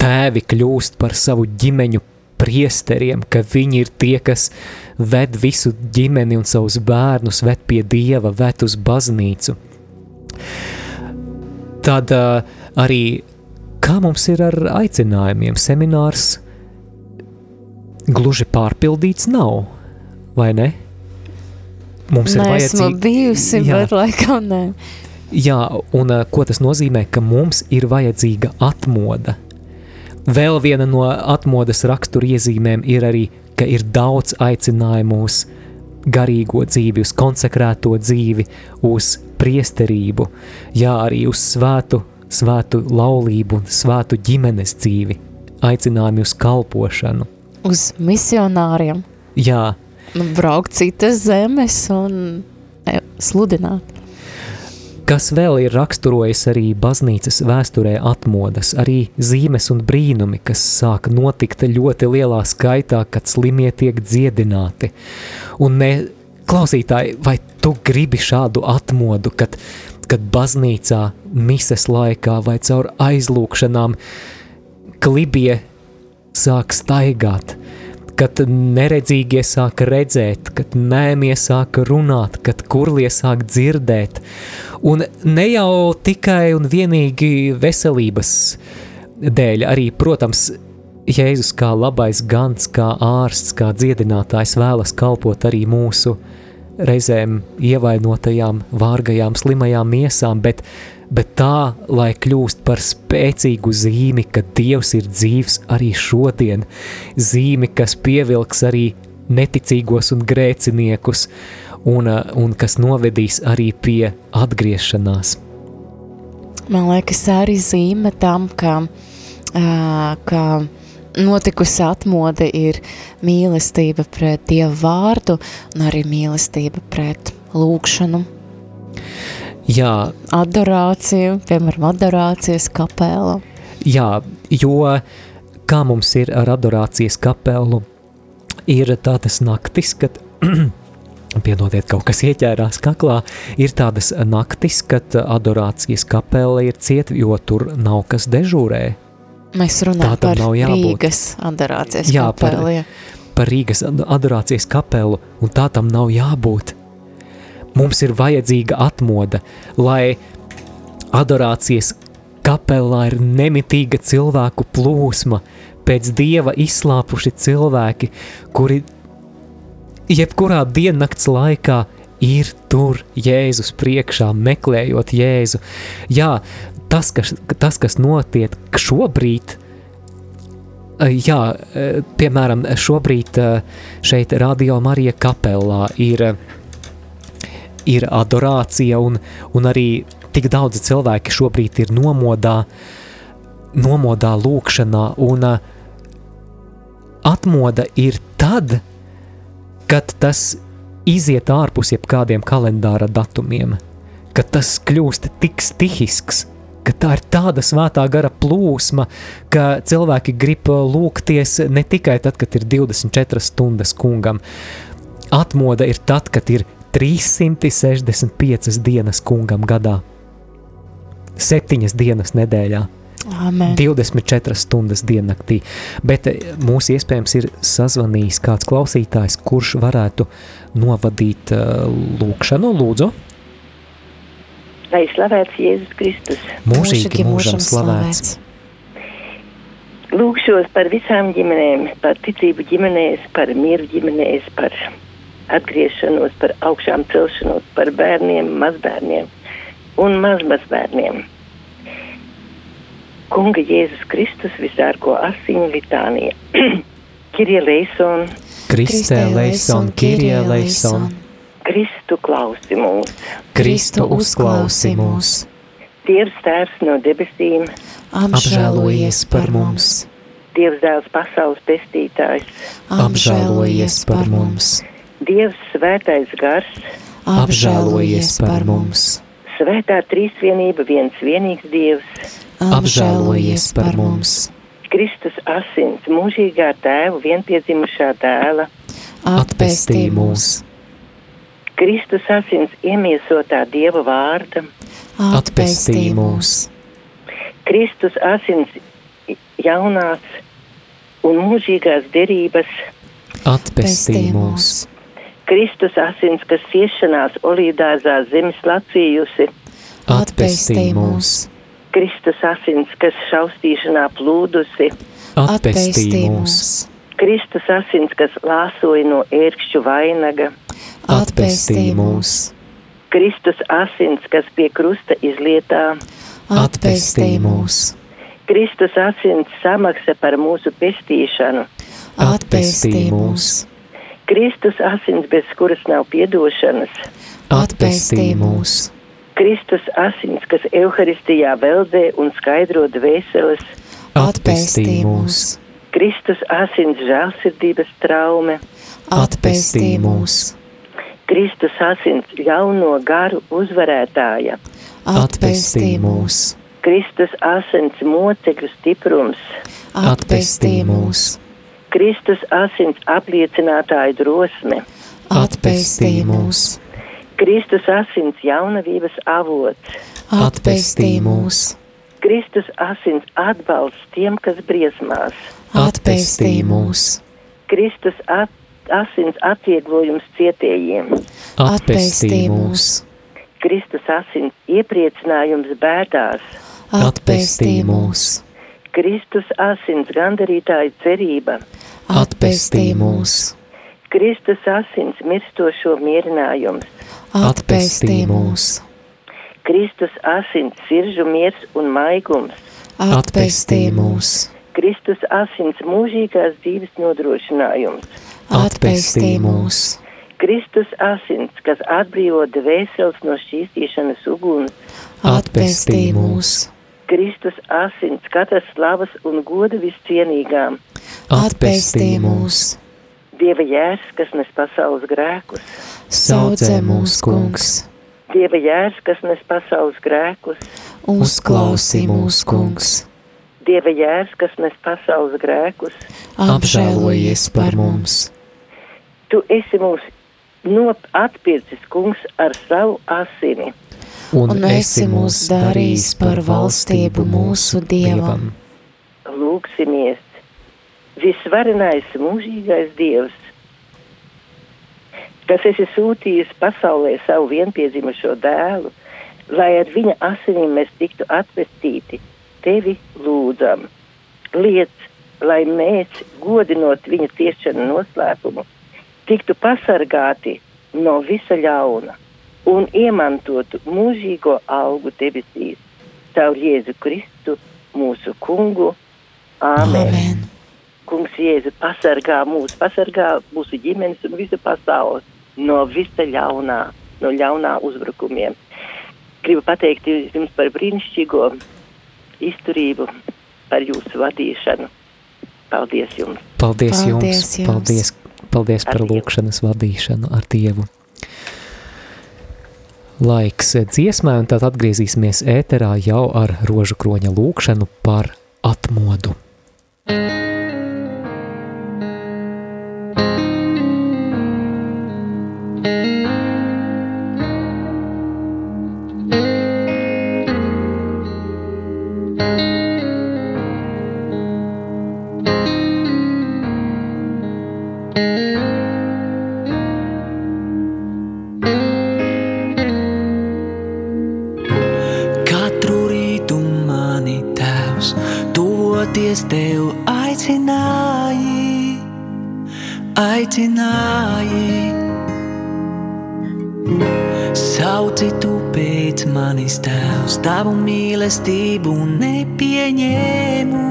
tēvi kļūst par savu ģimeņu priesteriem, ka viņi ir tie, kas ved visu ģimeni un savus bērnus, ved pie dieva, ved uz baznīcu. Tad uh, arī kā mums ir ar aicinājumiem, seminārs gluži pārpildīts nav, vai ne? Mums ir Neesmu vajadzīga bijusi, Jā. bet laikam nē. Jā, un uh, ko tas nozīmē, ka mums ir vajadzīga atmoda. Vēl viena no atmodas raksturiezīmēm ir arī, ka ir daudz aicinājumu uz garīgo dzīvi, uz konsekrēto dzīvi, uz priesterību, jā, arī uz svētu, svētu laulību un svētu ģimenes dzīvi, aicinājumi uz kalpošanu. Uz misionāriem. Jā, Nu, braukt citas zemes un e, sludināt. Kas vēl ir raksturojis arī baznīcas vēsturē atmodas, arī zīmes un brīnumi, kas sāk notikt ļoti lielā skaitā, kad slimie tiek dziedināti. Un ne, klausītāji, vai tu gribi šādu atmodu, kad, kad baznīcā mises laikā vai caur aizlūkšanām klibie sāk staigāt, kad neredzīgie sāk redzēt, kad nēmie sāk runāt, kad kurlie sāk dzirdēt. Un ne jau tikai un vienīgi veselības dēļ, arī, protams, Jēzus kā labais gans, kā ārsts, kā dziedinātājs vēlas kalpot arī mūsu reizēm ievainotajām, vārgajām, slimajām miesām, bet, bet tā, lai kļūst par spēcīgu zīmi, ka Dievs ir dzīvs arī šodien, zīmi, kas pievilks arī neticīgos un grēciniekus, un, un kas novedīs arī pie atgriešanās. Man liekas, arī zīme tam, ka, ka notikusi atmoda ir mīlestība pret Dievu vārdu un arī mīlestība pret lūkšanu, Jā, adorāciju, piemēram, adorācijas kapela. Jā, jo kā mums ir ar adorācijas kapelu, ir tādas naktis, kad, piedodiet, kaut kas ieķērās kaklā, ir tādas naktis, kad adorācijas kapela ir ciet, jo tur nav kas dežūrē. Mēs Tā runājam par nav jābūt. Rīgas adorācijas Jā, par- kapelu. jā. par Rīgas ad- adorācijas kapelu, un tā tam nav jābūt. Mums ir vajadzīga atmoda, lai adorācijas kapelā ir nemitīga cilvēku plūsma, pēc dieva izslāpuši cilvēki, kuri jebkurā diennakts laikā ir tur Jēzus priekšā, meklējot Jēzu. Jā, tas, kas, tas, kas notiek šobrīd, Jā, eh, piemēram, šobrīd eh, šeit Radio Marija kapelā ir, ir adorācija un, un arī tik daudzi cilvēki šobrīd ir nomodā, nomodā lūkšanā un eh, atmoda ir tad, kad tas iziet ārpus jebkādiem kalendāra datumiem, kad tas kļūst tik stihisks, ka tā ir tāda svētā gara plūsma, ka cilvēki grib lūgties ne tikai tad, kad ir 24 stundas kungam. Atmoda ir tad, kad ir 365 dienas kungam gadā, 7 dienas nedēļā. Amen. 24 stundas diennaktī. Bet eh, mūs iespējams ir sazvanījis kāds klausītājs, kurš varētu novadīt uh, lūkšanu, lūdzu, Lai slavēts Jēzus Kristus. mūžīgi mūžam slavēts. Lūkšos par visām ģimenēm, par ticību ģimenēs, par mieru ģimenēs, par atgriešanos, par augšām celšanos, par bērniem, mazbērniem un mazmazbērniem. Kunga Jēzus Kristus visārko asiņu litānija. Kirie Leison, Kristē leison, Kirie leison, Kristu klausi mūs, Kristu uzklausi mūs, Dievs Tēvs no debesīm, apžēlojies par mums, Dievs Dēls pasaules pestītājs, apžēlojies par mums, Dievs svētais gars, apžēlojies par mums, svētā trīsvienība, viens vienīgs Dievs, apžēlojies par mums, Kristus asins, mūžīgā tēva vienpiedzimušā dēla, atpestī mūs, Kristus asins iemiesotā Dieva vārda, atpestī mūs, Kristus asins jaunās un mūžīgās derības, atpestī mūs, Kristus asins, kas ciešanās olīdāzā zemes lacījusi, atpestī mūs, Kristus asins, kas šaustīšanā plūdusi, atpestī mūs, Kristus asins, kas lāsoja no ērkšķu vainaga, atpestī mūs, Kristus asins, kas pie krusta izlietā, atpestī mūs, Kristus asins samaksa par mūsu pestīšanu, atpestī mūs, Kristus asins, bez kuras nav piedošanas, atpestī mūs, Kristus asins, kas Euharistijā veldzē un skaidro dvēseles, atpestī mūs, Kristus asins žēlsirdības traume, atpestī mūs, Kristus asins ļauno garu uzvarētāja, atpestī mūs, Kristus asins mocekļu stiprums, atpestī mūs, Kristus asins apliecinātāja drosme, atpestī mūs, Kristus asins jaunavības avots, atpestī mūs, Kristus asins atbalsts tiem, kas briesmās, atpestī mūs, Kristus at, asins atvieglojums cietējiem, atpestī mūs, Kristus asins iepriecinājums bēdās, atpestī mūs, Kristus asins gandarītāja cerība, atpestī mūs, Kristus asins mirstošo mierinājums, atpestī mūs, Kristus asins siržu miers un maigums, atpestī mūs, Kristus asins mūžīgās dzīves nodrošinājums, atpestī mūs, Kristus asins, kas atbrīvo dvēseles no šķīstīšanas uguns, atpestī mūs, Kristus asins, katras slavas un goda viscienīgām, atpestī mūs, Dieva jērs, kas nes pasaules grēkus, saudzē mūs, kungs, Dieva jērs, kas nes pasaules grēkus, uzklausī mūs, kungs, Dieva jērs, kas nes pasaules grēkus, apžēlojies par mums, Tu esi mūs nop atpircis, kungs, ar savu asini. Un esi mūs darījis par valstību mūsu Dievam, Lūksimies, visvarenais mūžīgais Dievs, kas esi sūtījis pasaulē savu vienpiedzimušo dēlu, lai ar viņa asinīm mēs tiktu atvestīti, tevi lūdzam. Liec, lai mēs, godinot viņa ciešanu noslēpumu, tiktu pasargāti no visa ļauna un iemantotu mūžīgo algu debesīs, caur Jēzu Kristu, mūsu kungu. Āmen! Amen. Kungs Jēzu pasargā mūs, pasargā mūsu ģimenes un visu pasauli no visa ļaunā, no ļaunā uzbrukumiem. Gribu pateikt jums par brīnišķīgo izturību, par jūsu vadīšanu. Paldies jums! Paldies, Paldies jums, jums. paldies, paldies Ar par lūkšanas vadīšanu ar Dievu. Laiks dziesmai, un tad atgriezīsimies ēterā jau ar rožu kroņa lūkšanu par atmodu. Katru mīlestību nepieņēmu,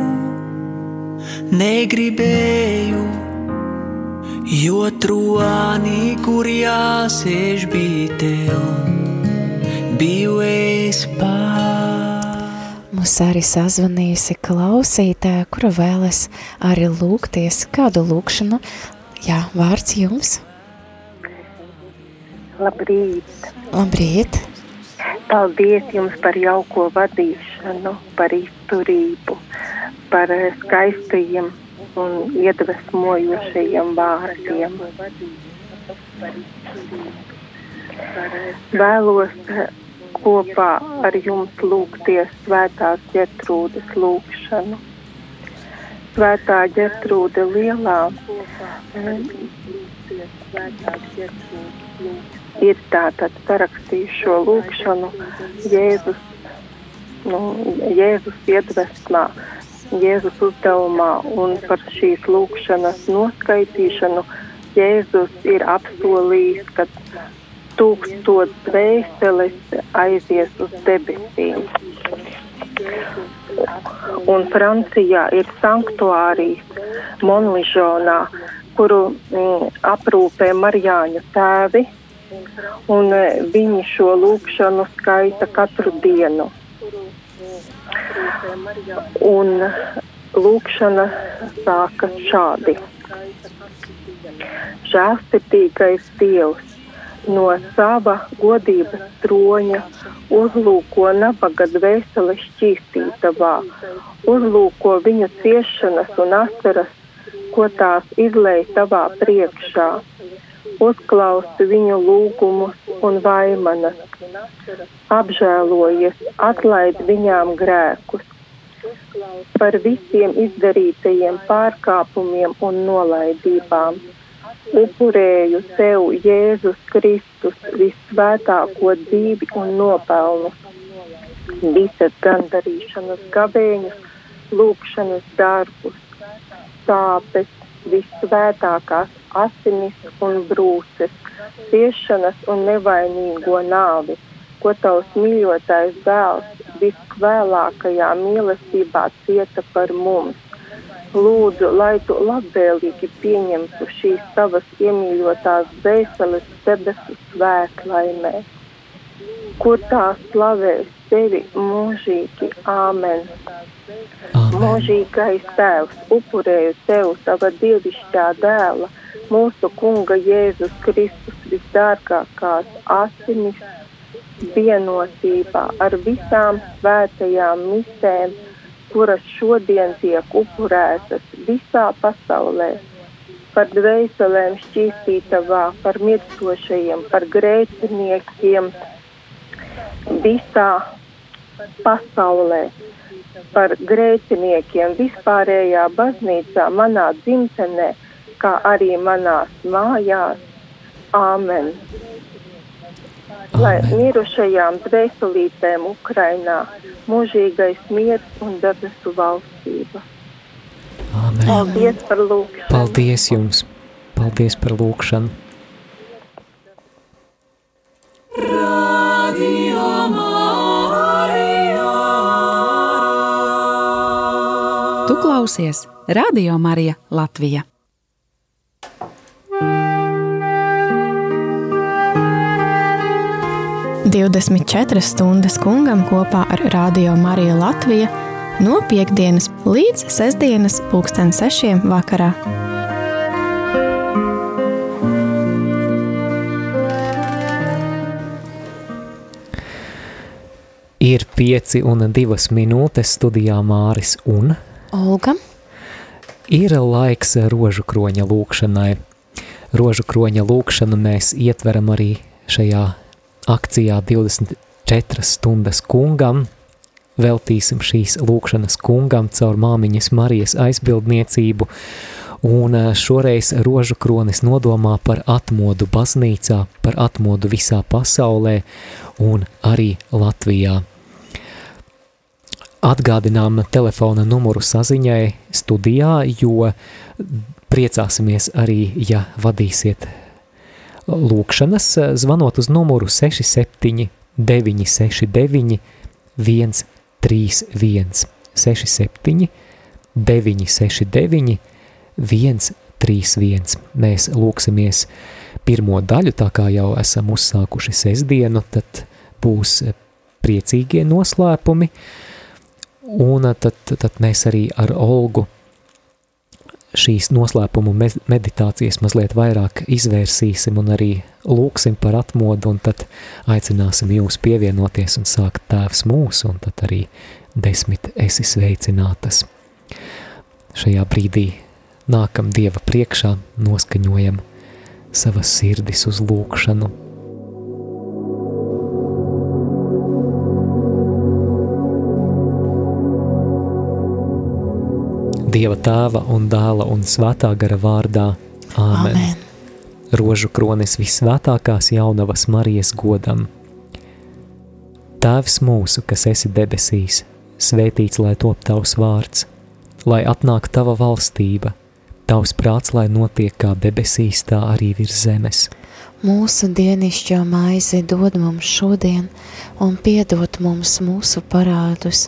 negribēju, jo troņi, kur jāsēž bija tev biju es pats. Mums arī sazvanījusi klausītāja, kura vēlas arī lūgties kādu lūkšanu. Jā, vārds jums. Labrīt! Labrīt! Paldies jums par jauko vadīšanu, par izturību, par skaistajiem un iedvesmojošajiem vārdiem. Vēlos kopā ar jums lūgties svētās ģetrūdes lūgšanu. Svētā ģetrūde lielā ir tātad parakstījis šo lūgšanu Jēzus, nu, Jēzus iedvesmā, Jēzus uzdevumā un par šīs lūgšanas noskaitīšanu Jēzus ir apsolījis, ka tūkstot dvēseles aizies uz debesīm. Un Francijā ir sanktuārijas Monližonā, kuru mm, aprūpē Marijāņu tēvi, un e, viņi šo lūkšanu skaita katru dienu. Un lūkšana sākas šādi. Žēlsirdīgais Dievs, no sava godības troņa uzlūko nabaga dvēseli šķīstītavā, uzlūko viņa ciešanas un asaras, ko tās izlēj tavā priekšā, uzklausi viņu lūgumus un vaimanas, apžēlojies, atlaid viņām grēkus, par visiem izdarītajiem pārkāpumiem un nolaidībām. Upurēju tev, Jēzus Kristus, visvētāko dzīvi un nopelnu, visas gandarīšanas gavēņus, lūkšanas darbus, sāpes, visvētākās asinis un brūces, ciešanas un nevainīgo nāvi, ko tavs mīļotais dēls viskvēlākajā mīlestībā cieta par mums Lūdzu, lai tu labvēlīgi pieņemtu šīs tavas iemīļotās dvēseles debesu svētlaimē, kur tā slavēs tevi mūžīgi. Āmen! Amen. Mūžīgais Tēvs, upurēju tev tava dievišķā dēla, mūsu Kunga Jēzus Kristus visdārgākās asinis vienotībā ar visām svētajām misēm kuras šodien tiek upurētas visā pasaulē, par dvēselēm šķīstītavā, par mirstošajiem, par grēciniekiem visā pasaulē, par grēciniekiem vispārējā baznīcā, manā dzimtenē, kā arī manās mājās. Āmen! lai mirušajām dvēselītēm Ukrainā mūžīgais miers un debesu valstība. Amen. Paldies par lūkšanu. Paldies jums. Paldies par lūkšanu. Radio Marija. Tu klausies Radio Marija Latvija. 24 stundas kungam kopā ar Radio Mariju Latviju no piekdienas līdz sestdienas pulksten sešiem vakarā. Ir pieci un divas minūtes studijā Māris un Olga. Ir laiks rožu kroņa lūkšanai. Rožu kroņa lūkšanu mēs ietveram arī šajā akcijā 24 stundas kungam. Veltīsim šīs lūkšanas kungam caur māmiņas Marijas aizbildniecību, un eh, šoreiz rožu kronis nodomā par atmodu baznīcā, par atmodu visā pasaulē un arī Latvijā. Atgādinām telefona numuru saziņai studijā, jo priecāsimies arī, ja vadīsiet lūkšanas, zvanot uz numuru 67 969 131 67 969 131. Mēs lūksimies pirmo daļu, tā kā jau esam uzsākuši sestdienu, tad būs priecīgie noslēpumi, un tad, tad mēs arī ar Olgu šīs noslēpumu meditācijas mazliet vairāk izvērsīsim un arī lūksim par atmodu, un tad aicināsim jūs pievienoties un sākt tēvs mūsu, un tad arī desmit esi sveicinātas. Šajā brīdī nākam Dieva priekšā, noskaņojam savas sirdis uz lūkšanu, Dieva tēva un dēla un svētā gara vārdā. Āmen. Amen. Rožu kronis visvētākās jaunavas Marijas godam. Tēvs mūsu, kas esi debesīs, svētīts lai top tavs vārds, lai atnāk tava valstība, tavs prāts, lai notiek kā debesīs, tā arī virs zemes. Mūsu dienišķo maizi dod mums šodien, un piedod mums mūsu parādus,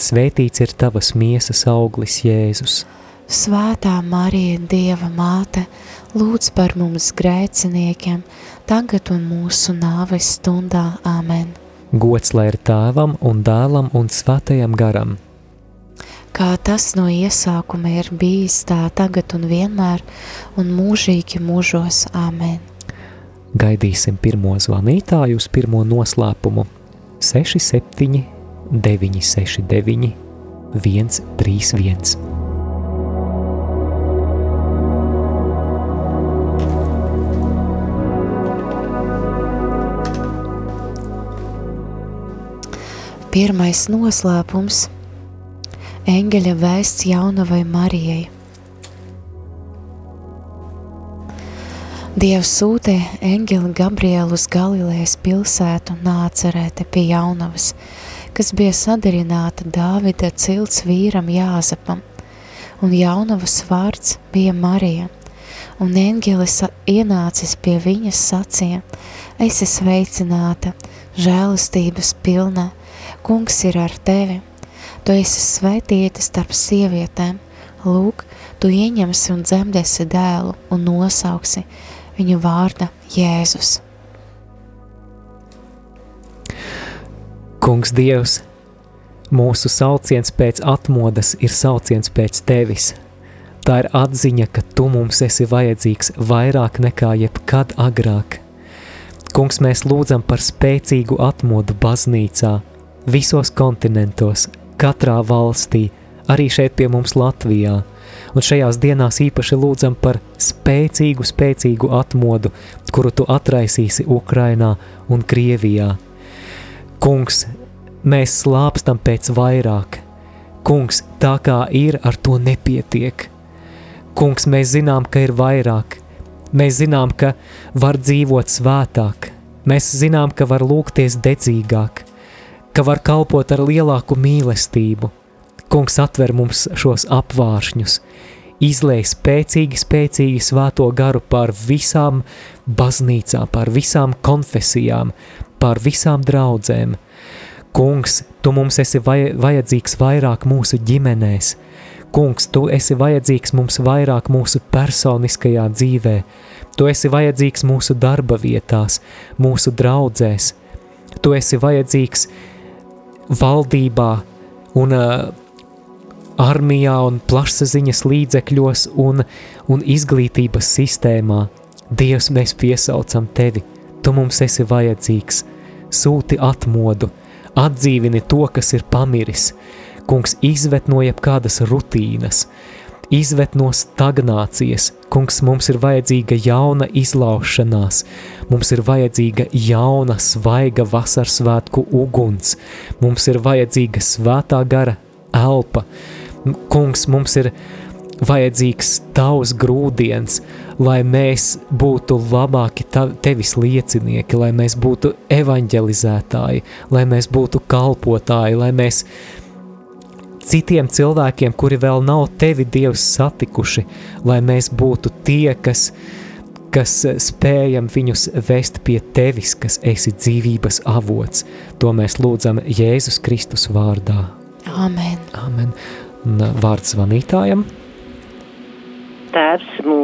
svētīts ir tavas miesas auglis, Jēzus. Svētā Marija, Dieva māte, lūdz par mums grēciniekiem, tagad un mūsu nāves stundā. Amen. Gods lai ir tēvam un dēlam un svētajam garam. Kā tas no iesākuma ir bijis tā tagad un vienmēr un mūžīgi mūžos. Amen. Gaidīsim pirmo zvanītāju uz pirmo noslēpumu 67 969, 131. Pirmais noslēpums - eņģeļa vēsts jaunavai Marijai. Dievs sūtīja eņģeli Gabrielu uz Galilejas pilsētu Nācerēte pie jaunavas, kas bija sadarināta Dāvida cilts vīram Jāzepam, un jaunavas vārds bija Marija, un eņģelis ienācis pie viņas sacīja, esi sveicināta, žēlastības pilnā, kungs ir ar tevi, tu esi sveitīta starp sievietēm, lūk, tu ieņemsi un dzemdēsi dēlu un nosauksi viņu vārda Jēzus. Kungs Dievs, mūsu sauciens pēc atmodas ir sauciens pēc Tevis. Tā ir atziņa, ka Tu mums esi vajadzīgs vairāk nekā jebkad agrāk. Kungs, mēs lūdzam par spēcīgu atmodu baznīcā, visos kontinentos, katrā valstī, arī šeit pie mums Latvijā. Un šajās dienās īpaši lūdzam par spēcīgu, spēcīgu atmodu, kuru Tu atraisīsi Ukrainā un Krievijā. Kungs, mēs slāpstam pēc vairāk. Kungs, tā kā ir, ar to nepietiek. Kungs, mēs zinām, ka ir vairāk. Mēs zinām, ka var dzīvot svētāk. Mēs zinām, ka var lūgties dedzīgāk, ka var kalpot ar lielāku mīlestību. Kungs atver mums šos apvāršņus, izlēj spēcīgi, spēcīgi svēto garu pār visām baznīcām, pār visām konfesijām, pār visām draudzēm. Kungs, Tu mums esi vajadzīgs vairāk mūsu ģimenēs. Kungs, Tu esi vajadzīgs mums vairāk mūsu personiskajā dzīvē. Tu esi vajadzīgs mūsu darba vietās, mūsu draudzēs. Tu esi vajadzīgs valdībā un uh, armijā un plašsaziņas līdzekļos un, un izglītības sistēmā. Dievs, mēs piesaucam Tevi, Tu mums esi vajadzīgs sūti atmodu, atdzīvini to, kas ir pamiris. Kungs izvet no jebkādas rutīnas. izved no stagnācijas. Kungs, mums ir vajadzīga jauna izlaušanās, mums ir vajadzīga jauna, svaiga vasaras svētku uguns, mums ir vajadzīga svētā gara elpa. Kungs, mums ir vajadzīgs tavs grūdienis, lai mēs būtu labāki tevis liecinieki, lai mēs būtu evanģelizētāji, lai mēs būtu kalpotāji, lai mēs citiem cilvēkiem, kuri vēl nav tevi Dievs satikuši, lai mēs būtu tie, kas, kas spējam viņus vest pie tevis, kas esi dzīvības avots. To mēs lūdzam Jēzus Kristus vārdā. Amen. Amen. Un vārds zvanītājam. Tēvs mūsu,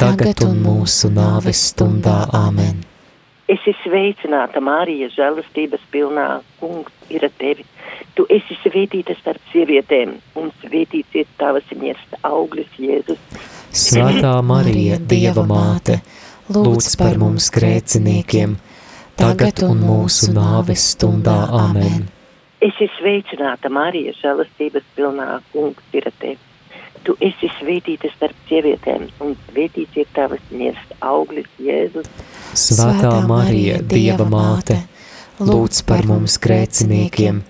tagad un mūsu nāves stundā. Āmen! Es esmu sveicināta, Marija, žēlastības pilnā. Kungs ir ar tevi Tu esi svētīta starp sievietēm, un svētīts ir tavas miesas auglis, Jēzus. Svētā Marija, Dieva māte, lūdz par mums grēciniekiem, tagad un mūsu nāves stundā. Amen. Es esmu sveicināta, Marija, žēlastības pilnā kungs ir ar tevi. Tu esi svētīta starp sievietēm, un svētīts ir tavas miesas auglis, Jēzus. Svētā Marija, Dieva māte, lūdz par mums grēciniekiem,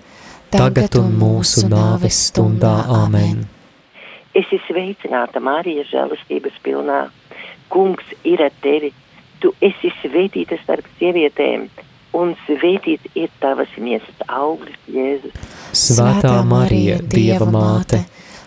tagad un mūsu nāves stundā. Āmen! Es esmu sveicināta, Marija, žēlastības pilnā. Kungs ir ar tevi, tu esi svētīta starp sievietēm, un svētīts ir tavas miesas auglis, Jēzus. Svētā Marija, Dieva māte,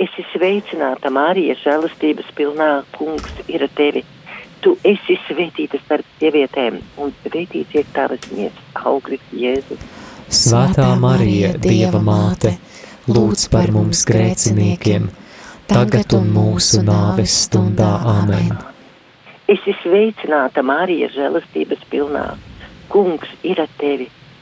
esmu sveicināta, Marija, žēlastības pilnā, kungs ir ar tevi. Tu esi svētīta starp sievietēm, un svētīts ir tavas miesas auglis, Jēzus. Svētā Marija, Dieva māte, lūdz par mums grēciniekiem, tagad un mūsu nāves stundā. Āmen! Es esmu sveicināta, Marija, žēlastības pilnā. Kungs ir ar tevi!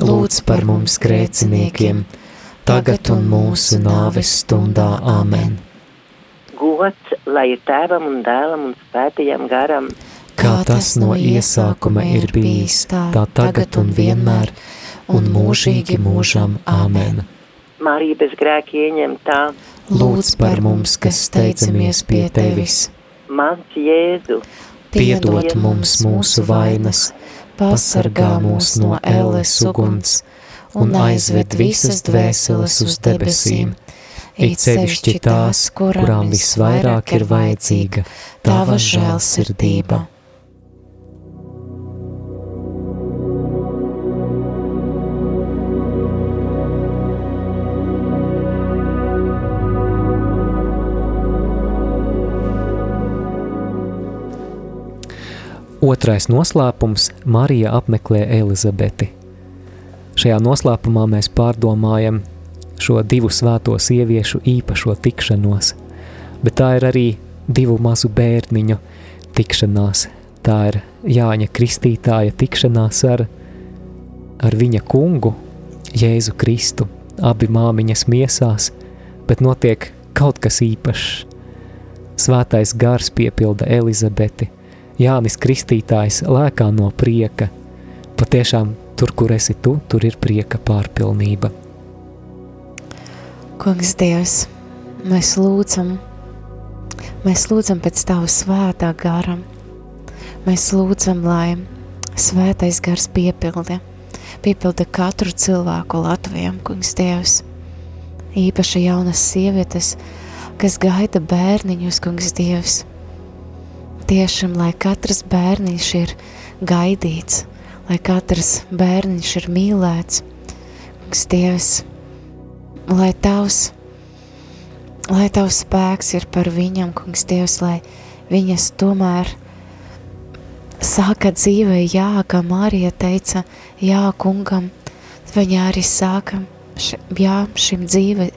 lūdz par mums grēciniekiem, tagad un mūsu nāves stundā. Āmen. Gods, lai ir tēvam un dēlam un svētajam garam, kā tas no iesākuma ir bijis, tā tagad un vienmēr un mūžīgi mūžam. Āmen! Marija bez grēka ieņemtā, lūdz par mums, kas steidzamies pie Tevis. Mans Jēzu, piedod mums mūsu vainas, pasargā mūs no ēles uguns un aizved visas dvēseles uz debesīm, it sevišķi tās, kurām visvairāk ir vajadzīga tava žēlsirdība. Otrais noslēpums - Marija apmeklē Elizabeti. Šajā noslēpumā mēs pārdomājam šo divu svēto sieviešu īpašo tikšanos, bet tā ir arī divu mazu bērniņu tikšanās. Tā ir Jāņa Kristītāja tikšanās ar, ar viņa kungu, Jēzu Kristu, abi māmiņas miesās, bet notiek kaut kas īpašs. Svētais gars piepilda Elizabeti, Jānis Kristītājs lēkā no prieka. Patiešām tur, kur esi tu, tur ir prieka pārpilnība. Kungs Dievs, mēs lūdzam, mēs lūdzam pēc Tava svētā gara. Mēs lūdzam, lai svētais gars piepildi, piepildi katru cilvēku Latvijam, Kungs Dievs. Īpaši jaunas sievietes, kas gaida bērniņus, Kungs Dievs – tiešām, lai katrs bērniņš ir gaidīts, lai katrs bērniņš ir mīlēts. Kungs, Dievs, lai tavs, lai tavs spēks ir par viņam, kungs, Dievs, lai viņas tomēr sāka dzīvē, jā, kā Marija teica, jā, kungam, viņa arī sāka, š, jā, šim dzīve,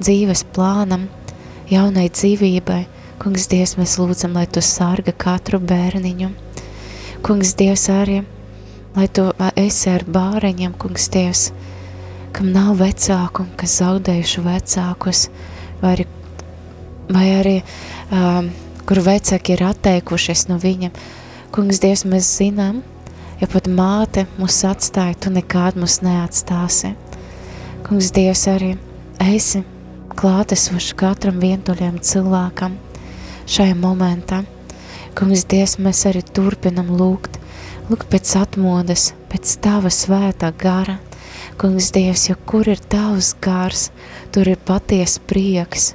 dzīves plānam, jaunai dzīvībai, Kungs, Dievs, mēs lūdzam, lai Tu sarga katru bērniņu. Kungs, Dievs, arī, lai Tu esi ar bāreņiem, Kungs, Dievs, kam nav vecāku, kas zaudējuši vecākus, vai arī, vai arī um, kur vecāki ir atteikušies no viņa. Kungs, Dievs, mēs zinām, ja pat māte mūs atstāja, Tu nekād mūs neatstāsi. Kungs, Dievs, arī esi klātesoši katram vientuļiem cilvēkam, šajā momentā. Kungs, Dievs, mēs arī turpinam lūgt, lūgt pēc atmodas, pēc Tava svētā gara. Kungs, Dievs, jo kur ir Tavs gars, tur ir paties prieks.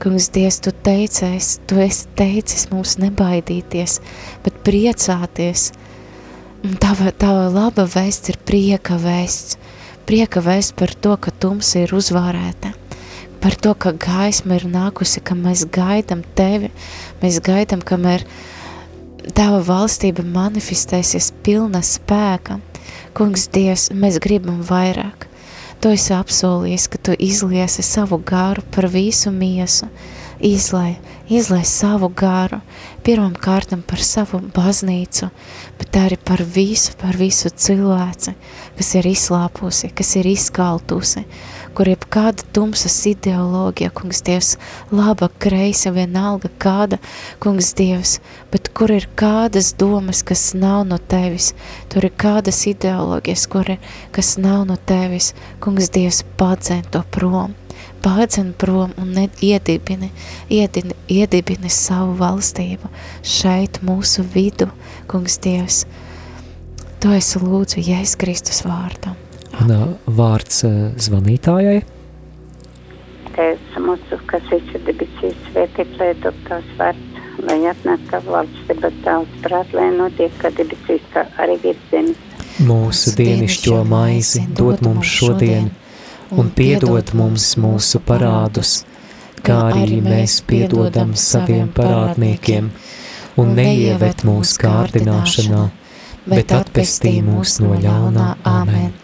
Kungs, Dievs, Tu teicies, Tu esi teicis mums nebaidīties, bet priecāties. Un tava, tava laba vēsts ir prieka vēsts, prieka vēsts par to, ka tums ir uzvārēta par to, ka gaisma ir nākusi, ka mēs gaidām tevi, mēs gaidām, kamēr tava valstība manifestēsies pilna spēka. Kungs, Dievs, mēs gribam vairāk. Tu esi apsolījis, ka tu izliesi savu garu par visu miesu, izlai, izlai savu garu, pirmam kārtam par savu baznīcu, bet arī par visu, par visu cilvēci, kas ir izslāpusi, kas ir izkaltusi, kur ir kāda tumsas ideoloģija, kungs Dievs, laba, kreisa, vienalga kāda, kungs Dievs, bet kur ir kādas domas, kas nav no tevis, tur ir kādas ideoloģijas, kur ir, kas nav no tevis, kungs Dievs, padzēn to prom, pādzen prom un iedibini, iedibini, iedibini savu valstību šeit mūsu vidu, kungs Dievs. To es lūdzu Jēzus Kristus vārdam. Un vārds zvanītājai. Tēvs mūsu, kas esi debesīs, svētīts, lai top tās vārds, lai atnāk tavu valstību tavs prāt, lai notiek, kā debesīs, tā arī virs zemes. Mūsu dienišķo maizi dod mums šodien, un piedod mums mūsu parādus, kā arī mēs piedodam saviem parādniekiem, un neieved mūsu kārdināšanā, bet atpestī mūs no ļaunā. Āmen!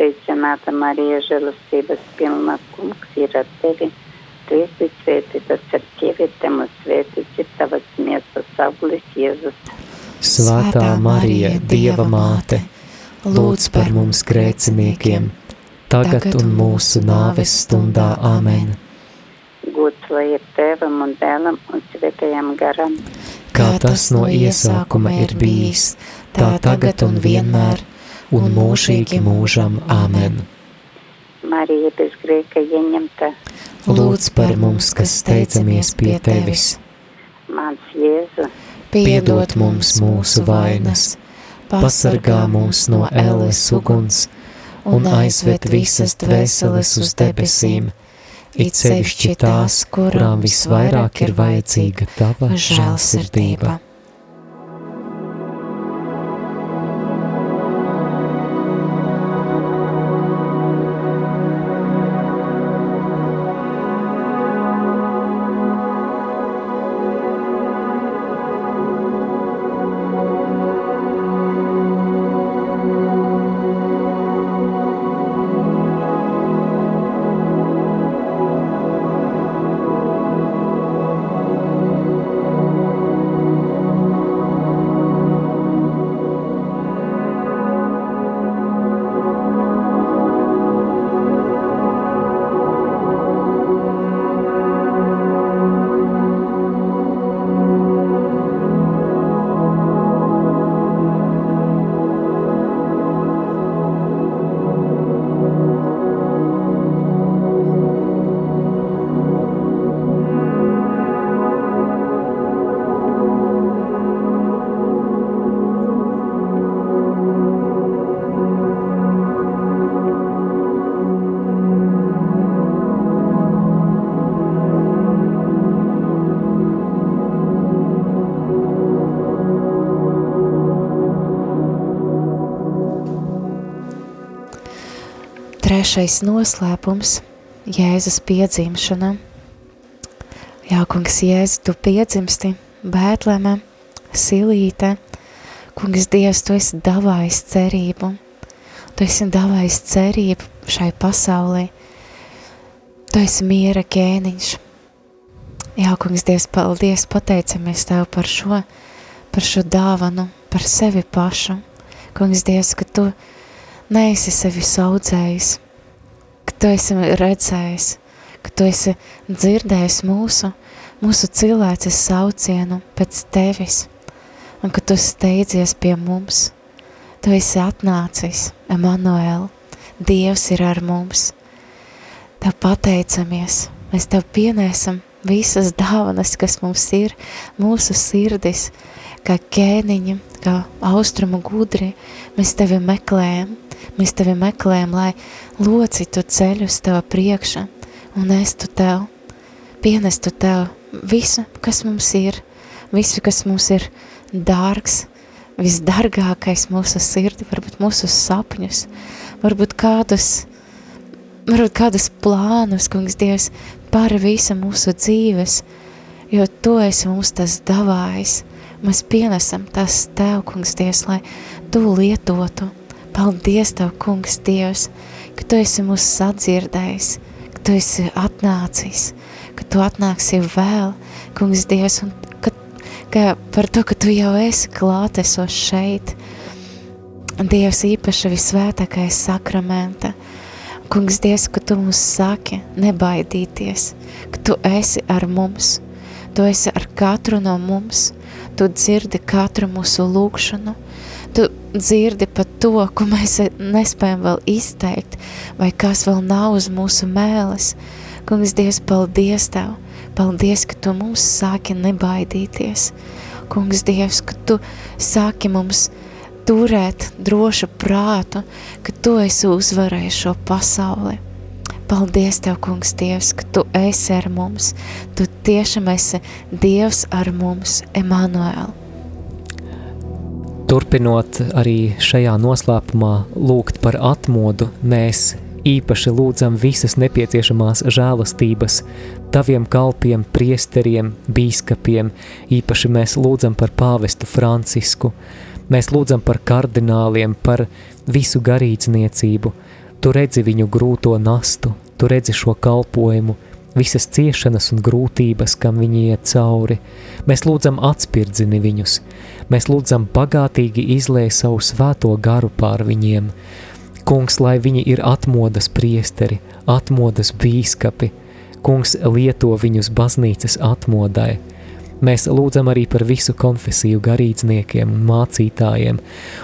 Sveicināta Marija, žēlastības pilnā kungs ir ar tevi. Tu esi svētīta starp sievietēm un svētīts ir tavas miesas auglis Jēzus. Svētā Marija, Dieva māte, lūdz par mums grēciniekiem, tagad un mūsu nāves stundā Āmen. Gods lai ir tēvam un dēlam un svētajam garam. Kā tas no iesākuma ir bijis, tā tagad un vienmēr, un mūžīgi mūžam. Āmen. Marija bez grēka ieņemta, Lūdz par mums, kas steidzamies pie Tevis, mans Jēzu, piedod mums mūsu vainas, pasargā mūs no ēles uguns un aizved visas dvēseles uz debesīm, it sevišķi tās, kurām visvairāk ir vajadzīga Tava žēlsirdība. Trešais noslēpums - Jēzus piedzimšana. Jā, kungs, Jēzu, tu piedzimsti Bētlēmē, Silīte. Kungs, Dievs, tu esi davājis cerību. Tu esi davājis cerību šai pasaulē. Tu esi miera ķēniņš. Jā, kungs, Dievs, paldies, pateicamies Tev par šo, par šo dāvanu, par sevi pašu. Kungs, Dievs, ka tu neesi sevi saudzējis, ka tu esi redzējis, ka tu esi dzirdējis mūsu, mūsu cilvēces saucienu pēc tevis, un ka tu steidzies pie mums. Tu esi atnācis, Emanuēl, Dievs ir ar mums. Tev pateicamies, mēs Tev pienēsam visas dāvanas, kas mums ir, mūsu sirdis, kā ķēniņi, kā austrumu gudri, mēs Tevi meklējam, mēs Tevi meklējam, lai locītu ceļu uz Tava priekša un estu Tev, pienestu Tev visu, kas mums ir, visu, kas mums ir dārgs, visdargākais mūsu sirdi, varbūt mūsu sapņus, varbūt kādus varbūt kādus plānus, kungs Dievs, par visu mūsu dzīves, jo Tu esi mums tas davājis. Mēs pienesam tas Tev, kungs Dievs, lai Tu lietotu. Paldies Tev, kungs Dievs, ka Tu esi mūs sadzirdējis, ka Tu esi atnācis, ka Tu atnāksi vēl, kungs Dievs, un ka, ka par to, ka Tu jau esi klātesos šeit. Dievs īpaši visvētākais sakramenta, Kungs, Dievs, ka Tu mums saki nebaidīties, ka Tu esi ar mums, Tu esi ar katru no mums, Tu dzirdi katru mūsu lūkšanu, Tu dzirdi pat to, ko mēs nespējam vēl izteikt, vai kas vēl nav uz mūsu mēles. Kungs, Dievs, paldies Tev, paldies, ka Tu mums sāki nebaidīties. Kungs, Dievs, ka Tu sāki mums turēt drošu prātu, ka Tu esi uzvarējis šo pasauli. Paldies Tev, kungs, Dievs, ka Tu esi ar mums. Tu tiešām esi Dievs ar mums, Emanuēl. Turpinot arī šajā noslēpumā lūgt par atmodu, mēs īpaši lūdzam visas nepieciešamās žēlastības taviem kalpiem, priesteriem, bīskapiem, īpaši mēs lūdzam par pāvestu Francisku, Mēs lūdzam par kardināliem, par visu garīdzniecību. Tu redzi viņu grūto nastu, tu redzi šo kalpojumu, visas ciešanas un grūtības, kam viņi iet cauri. Mēs lūdzam atspirdzini viņus, mēs lūdzam bagātīgi izlēj savu svēto garu pār viņiem. Kungs, lai viņi ir atmodas priesteri, atmodas bīskapi, kungs lieto viņus baznīcas atmodai, Mēs lūdzam arī par visu konfesiju garīdzniekiem un mācītājiem,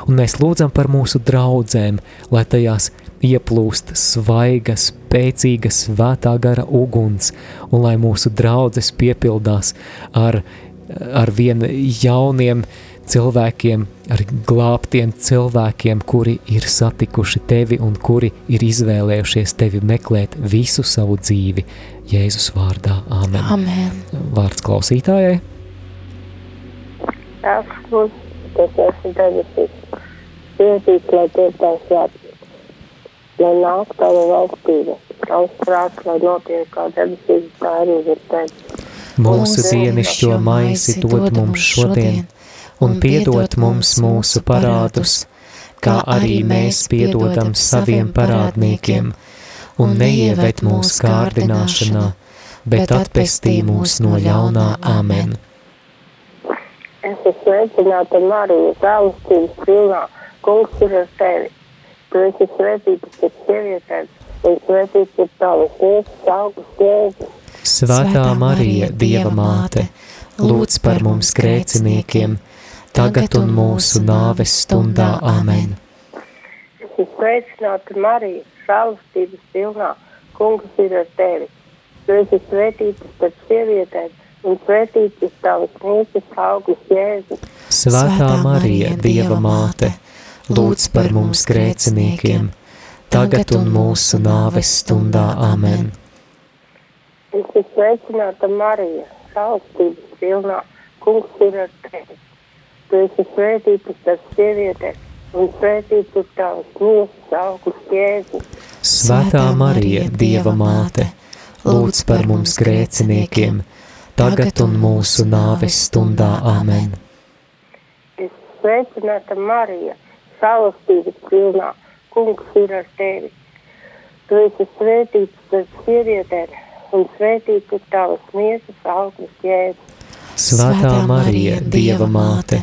un mēs lūdzam par mūsu draudzēm, lai tajās ieplūst svaiga, spēcīga svētā gara uguns, un lai mūsu draudzes piepildās ar, ar vien jauniem cilvēkiem, ar glābtiem cilvēkiem, kuri ir satikuši tevi un kuri ir izvēlējušies tevi meklēt visu savu dzīvi. Jēzus vārdā. Āmen. Amen. Vārds klausītājai. Mums, kas esi debesīs, svētīts, lai tiek tās svētīts, lai nāk tava valstība, tavs prāts, lai notiek kā debesīs, tā arī ir tevi. Mūsu dienišķo maisi dod mums šodien, un piedod mums mūsu parādus, kā arī mēs piedodam saviem parādniekiem, un neieved mūsu kārdināšanā, bet atpestī mūs no ļaunā Āmen. Es esmu sveicināta Marija, žēlastības pilnā, kungs ir ar tevi. Tu esi svētīta starp sievietēm, un svētīts ir tavas miesas augsts jēzus. Svētā Marija, Dieva māte, lūdz par mums grēciniekiem, tagad un mūsu nāves stundā. Esmu sveicināta Marija, žēlastības pilnā, kungs ir ar tevi. Tu esi svētīta starp sievietēm, un svētīts ir tavas miesas augurs Jēzus. Svētā Marija, Dieva māte, lūdz par mums grēciniekiem, tagad un mūsu nāves stundā. Esmu sveicināta Marija, žēlastības pilnā, kungs ir ar tevi. Tu esi svētīta starp sievietēm, un svētīts ir tavas miesas augurs Jēzus. Svētā Marija, Dieva māte, lūdz par mums grēciniekiem, tagad un mūsu nāves stundā. Amen. Es sveicināta Marija, žēlastības pilnā, kungs ir ar tevi. Tu esi svētīts starp sievietēm, un svētīts ir tavas miesas augurs Jēzus. Svētā Marija, Dieva māte,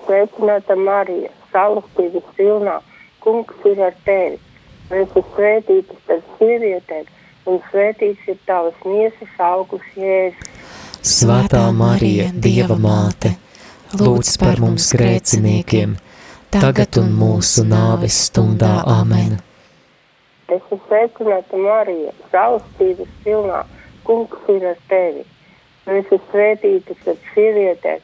sveicināta Marija, šausmības pilnā, kungs ir ar tevi. Esi svētīta starp sievietēm, un svētīts ir tavas miesas augurs jēzus. Svētā Marija, Dieva māte, lūdz par mums grēciniekiem, tagad un mūsu nāves stundā Āmen. Es esmu sveicināta Marija, žēlastības pilnā, kungs ir ar tevi. Esi svētīta starp sievietēm,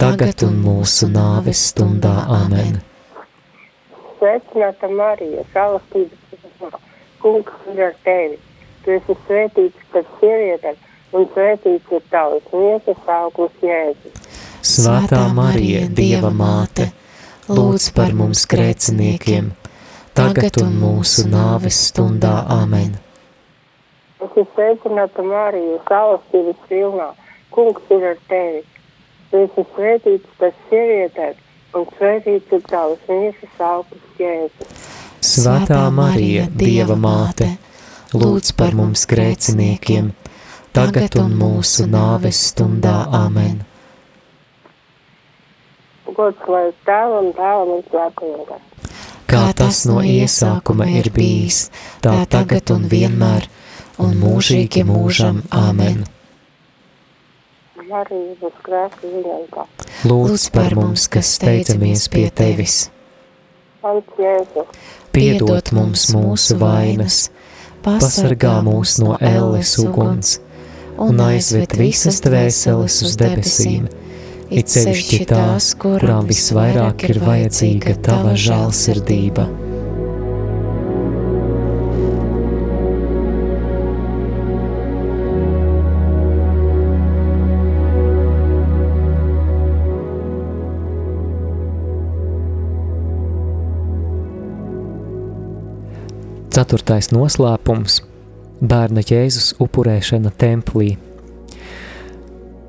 un mūsu nāves stundā Āmen. Sveicināta Marija, žēlastības kungs ir ar tevi. Tu esi svētīts starp sievietēm, un svētīts ir tavas miesas augurs jēzus. Svētā Marija, Dieva māte, lūdz par mums grēciniekiem, tagad un mūsu nāves stundā Āmen. Es esmu sveicināta Marija, žēlastības pilnā, kungs ir ar tevi. Tu esi svētīts starp sievietēm, un svētīts ir tavas miesas augurs jēzus. Svētā Marija, Dieva māte, lūdz par mums grēciniekiem, tagad un mūsu nāves stundā Āmen. Gods lai tēvam, dēlam un svētajam garam. Kā tas no iesākuma ir bijis, tā tagad un vienmēr, un mūžīgi mūžam Āmen. Marija, bez grēka viņam kā. Lūdz par mums, kas steidzamies pie Tevis, piedod mums mūsu vainas, pasargā mūs no elles uguns. un aizved visas dvēseles uz debesīm, it sevišķi tās, kurām visvairāk ir vajadzīga Tava žālsirdība. Ceturtais noslēpums - bērna Jēzus upurēšana templī.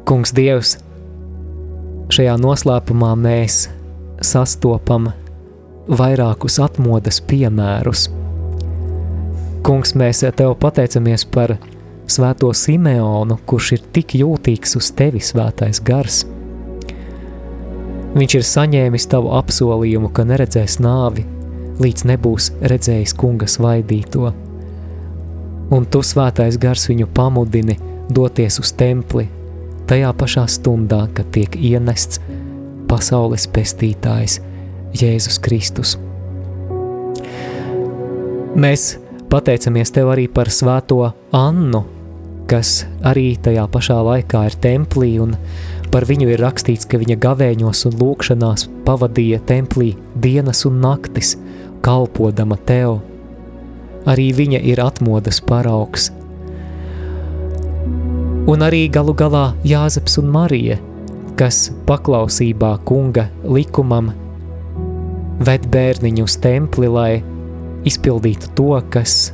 Kungs Dievs, šajā noslēpumā mēs sastopam vairākus atmodas piemērus. Kungs, mēs Tev pateicamies par Svēto Simeonu, kurš ir tik jūtīgs uz Tevi, Svētais Gars. Viņš ir saņēmis Tavu apsolījumu, ka neredzēs nāvi, līdz nebūs redzējis kunga svaidīto. Un tu, svētais gars, viņu pamudini doties uz templi tajā pašā stundā, kad tiek ienests pasaules pestītājs Jēzus Kristus. Mēs pateicamies Tev arī par svēto Annu, kas arī tajā pašā laikā ir templī, un par viņu ir rakstīts, ka viņa gavēņos un lūkšanās pavadīja templī dienas un naktis, kalpodama Tev. Arī viņa ir atmodas paraugs. Un arī galu galā Jāzeps un Marija, kas paklausībā kunga likumam ved bērniņu uz templi, lai izpildītu to, kas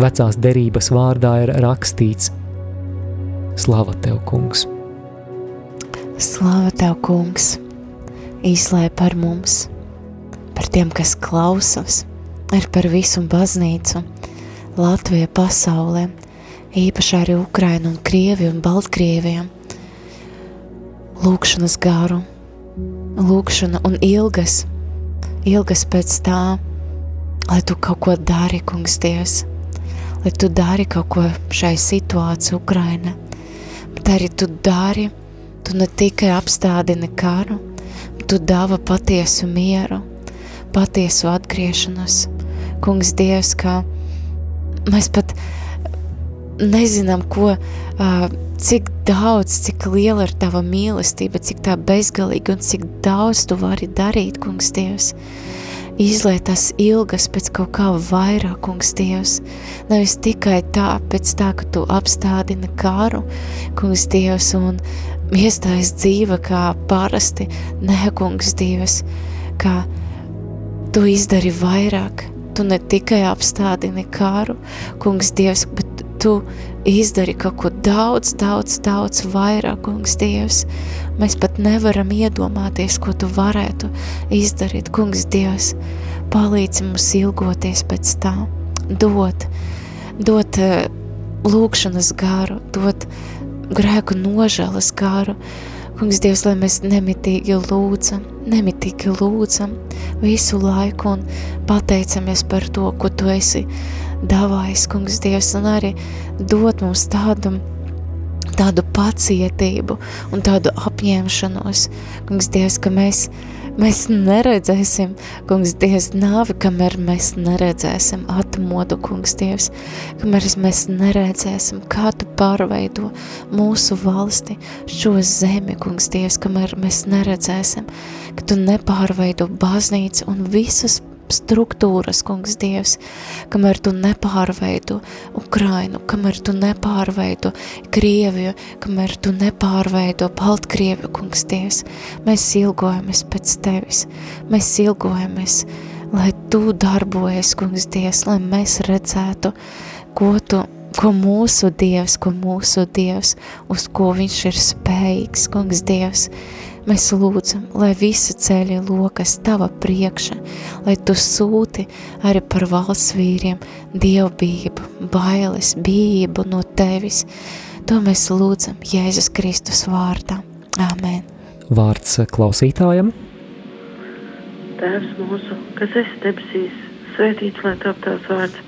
vecās derības vārdā ir rakstīts. Slava tev, kungs! Slava tev, kungs! Īslē par mums, par tiem, kas klausās, ir par visu baznīcu, Latviju, pasaulē, īpaši arī Ukrainu un Krieviju un Baltkrieviju. Lūkšanas garu, lūkšana un ilgas, ilgas pēc tā, lai tu kaut ko dari, kungs Dievs, lai tu dari kaut ko šai situācijai Ukraina, bet arī tu dari, tu ne tikai apstādini karu, tu dāva patiesu mieru, patiesu atgriešanos. Kungs, Dievs, kā mēs pat nezinām, ko, cik daudz, cik liela ir tava mīlestība, cik tā bezgalīga un cik daudz tu vari darīt, kungs Dievs. Izliet tas ilgas pēc kaut kā vairāk, kungs Dievs. Nevis tikai tā, pēc tā, ka tu apstādini kāru, kungs Dievs, un iestājas dzīve kā parasti, nē, kungs Dievs, kā tu izdari vairāk, tu ne tikai apstādini kāru, kungs Dievs, bet tu izdari kaut ko daudz, daudz, daudz vairāk, kungs Dievs. Mēs pat nevaram iedomāties, ko tu varētu izdarīt, kungs Dievs. Palīdzi mums ilgoties pēc tā, dot, dot uh, lūkšanas garu, dot grēku nožēlas garu, Kungs, Dievs, lai mēs nemitīgi lūdzam, nemitīgi lūdzam visu laiku un pateicamies par to, ko Tu esi davājis, kungs Dievs, un arī dot mums tādu, tādu pacietību un tādu apņemšanos, kungs Dievs, ka mēs, mēs neredzēsim, kungs Dievs, nāvi, kamēr mēs neredzēsim atmodu, kungs Dievs, kamēr mēs neredzēsim, kā Tu pārveido mūsu valsti, šo zemi, kungs Dievs, kamēr mēs neredzēsim, ka Tu nepārveido baznīcu un visas struktūras, kungs Dievs, kamēr tu nepārveido Ukrainu, kamēr tu nepārveido Krieviju, kamēr tu nepārveido Baltkrieviju, kungs Dievs, mēs ilgojamies pēc tevis, mēs ilgojamies, lai tu darbojies, kungs Dievs, lai mēs redzētu, ko tu ko mūsu Dievs, ko mūsu Dievs, uz ko viņš ir spējīgs, kungs Dievs, Mēs lūdzam, lai visi ceļi lokas tava priekša, lai tu sūti arī par valsts vīriem dievbību, bailes, bību no tevis. To mēs lūdzam Jēzus Kristus vārdā. Āmen. Vārds klausītājam. Tēvs mūsu, kas esi debesīs, svētīts lai top tavs vārds,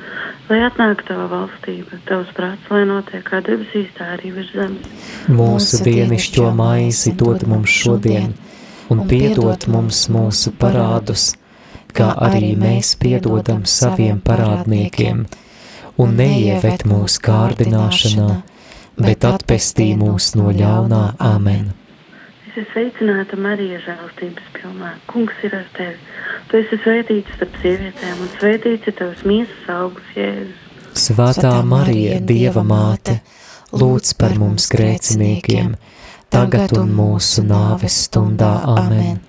lai atnāk tava valstība, tavs prāts, lai notiek kā debesīs, tā arī virs zemes. Mūsu dienascho maizi dod mums šodien, un piedod mums mūsu parādus, kā arī mēs piedodam saviem parādniekiem, un neieved mūsu kārdināšanā, bet atpestī mūs no ļaunā amen. Es esmu sveicināta Marija žēlstības pilnā. Kungs ir ar tevi. Tu esi svētīts starp sievietēm, un svētīts ir tavs miesas augurs, Jēzus. Svētā Marija, Dieva māte, lūdz par mums grēciniekiem, tagad un mūsu nāves stundā. Amen.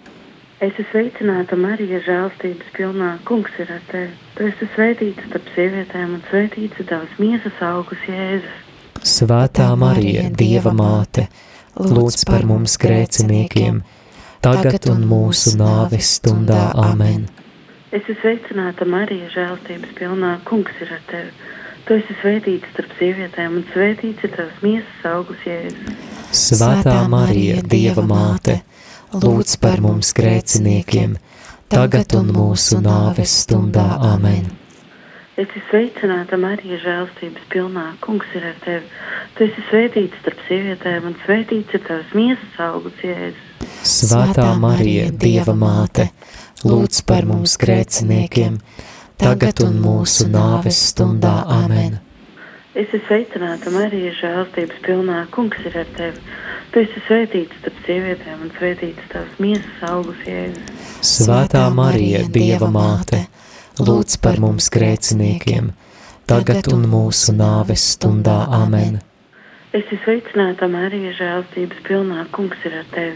Es esmu sveicināta Marija žēlstības pilnā. Kungs ir ar tevi. Tu esi svētīts starp sievietēm, un svētīts ir tavs miesas augurs, Jēzus. Svētā Marija, Dieva māte, lūdz par mums grēciniekiem, tagad un mūsu nāves stundā. Amen. Es esmu sveicināta Marija žēlstības pilnā. Kungs ir ar tevi. Tu esi svētīts starp sievietēm, un svētīts ir tavs miesas augurs, Jēzus. Svētā Marija, Dieva māte, lūdz par mums grēciniekiem, tagad un mūsu nāves stundā. Amen. Es esmu sveicināta Marija žēlstības pilnā. Kungs ir ar tevi. Tu esi svētīts starp sievietēm, un svētīts ir tavs miesas augurs, Jēzus. Svētā Marija, Dieva māte, lūdz par mums grēciniekiem, tagad un mūsu nāves stundā. Amen. Es esmu sveicināta Marija žēlstības pilnā. Kungs ir ar tevi. Tu esi svētīts starp sievietēm, un svētīts tavs miesas augurs, Jēzus. Svētā Marija, Dieva māte, lūdz par mums grēciniekiem, tagad un mūsu nāves stundā. Amen. Es esmu sveicināta Marija žēlstības pilnā. Kungs ir ar tevi.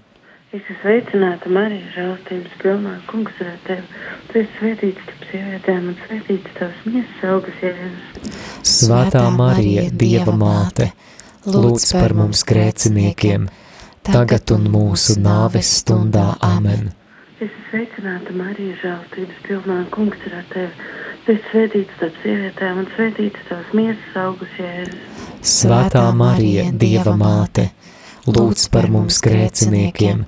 Es esmu sveicināta Marija žēlstības pilnā. Kungs ir ar tevi. Tu esi svētīts starp sievietēm, un svētīts tavs miesas augurs, Jēzus. Svētā Marija, Dieva māte, lūdz par mums grēciniekiem, tagad un mūsu nāves stundā. Amen. Es esmu sveicināta Marija žēlstības pilnā, kungs ir ar tevi. Tu esi svētīts starp sievietēm un svētīts tavs miesas augus, Jēzus. Svētā Marija, Dieva māte, lūdz par mums grēciniekiem,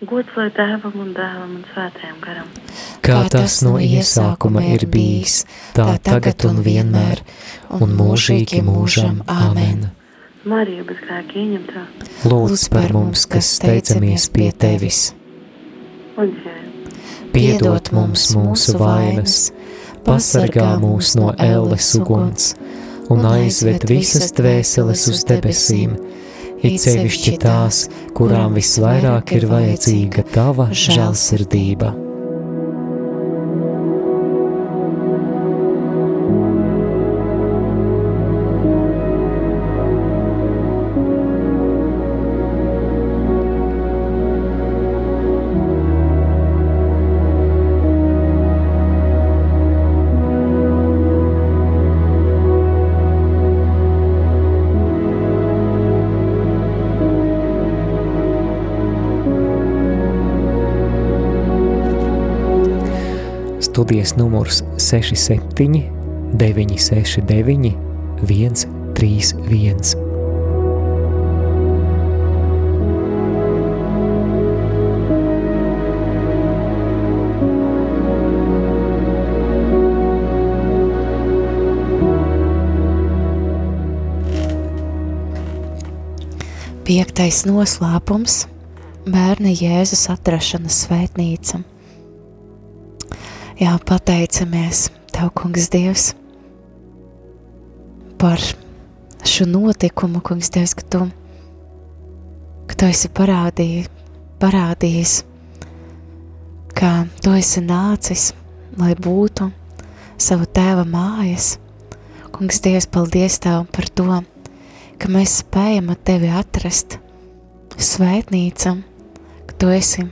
Gods lai tēvam un dēlam un svētajam garam. Kā tas no iesākuma ir bijis, tā tagad un vienmēr, un mūžīgi mūžam amen. Marija bez grēka ieņemtā. Lūdz par mums, kas steidzamies pie tevis. Piedod mums mūsu vainas, pasargā mūs no elles uguns un aizved visas dvēseles uz debesīm, it sevišķi tās, kurām visvairāk ir vajadzīga tava žēlsirdība. Studijas numurs 67 969 131. Piektais noslēpums - bērna Jēzus atrašanas svētnīca. Jā, pateicamies Tev, Kungs, Dievs, par šo notikumu, Kungs, Dievs, ka Tu, ka tu esi parādīji, parādījis, ka Tu esi nācis, lai būtu savu tēva mājas. Kungs, Dievs, paldies Tev par to, ka mēs spējam ar Tevi atrast svētnīcu, ka Tu esi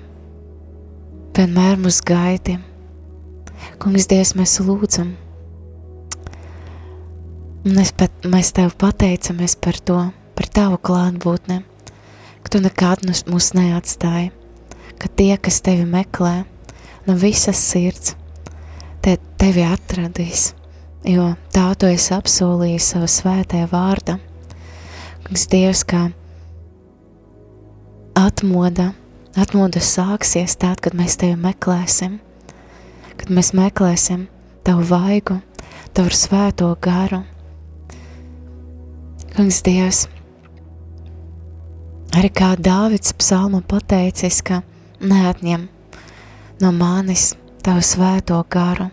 vienmēr mūs gaidi. Kungs, Dievs, mēs lūdzam. Es pat, mēs Tev pateicamies par to, par Tavu klātbūtni, ka Tu nekad mūs neatstāji, ka tie, kas Tevi meklē, no visas sirds, te, Tevi atradīs, jo tā Tu esi apsolījis savu svētajā vārdā. Kungs, Dievs, kā atmoda, atmoda sāksies tad, kad mēs Tevi meklēsim, kad mēs meklēsim Tavu vaigu, Tavu svēto garu. Kungs, Dievs, arī kā Dāvids psalma pateicis, ka neatņem no manis Tavu svēto garu.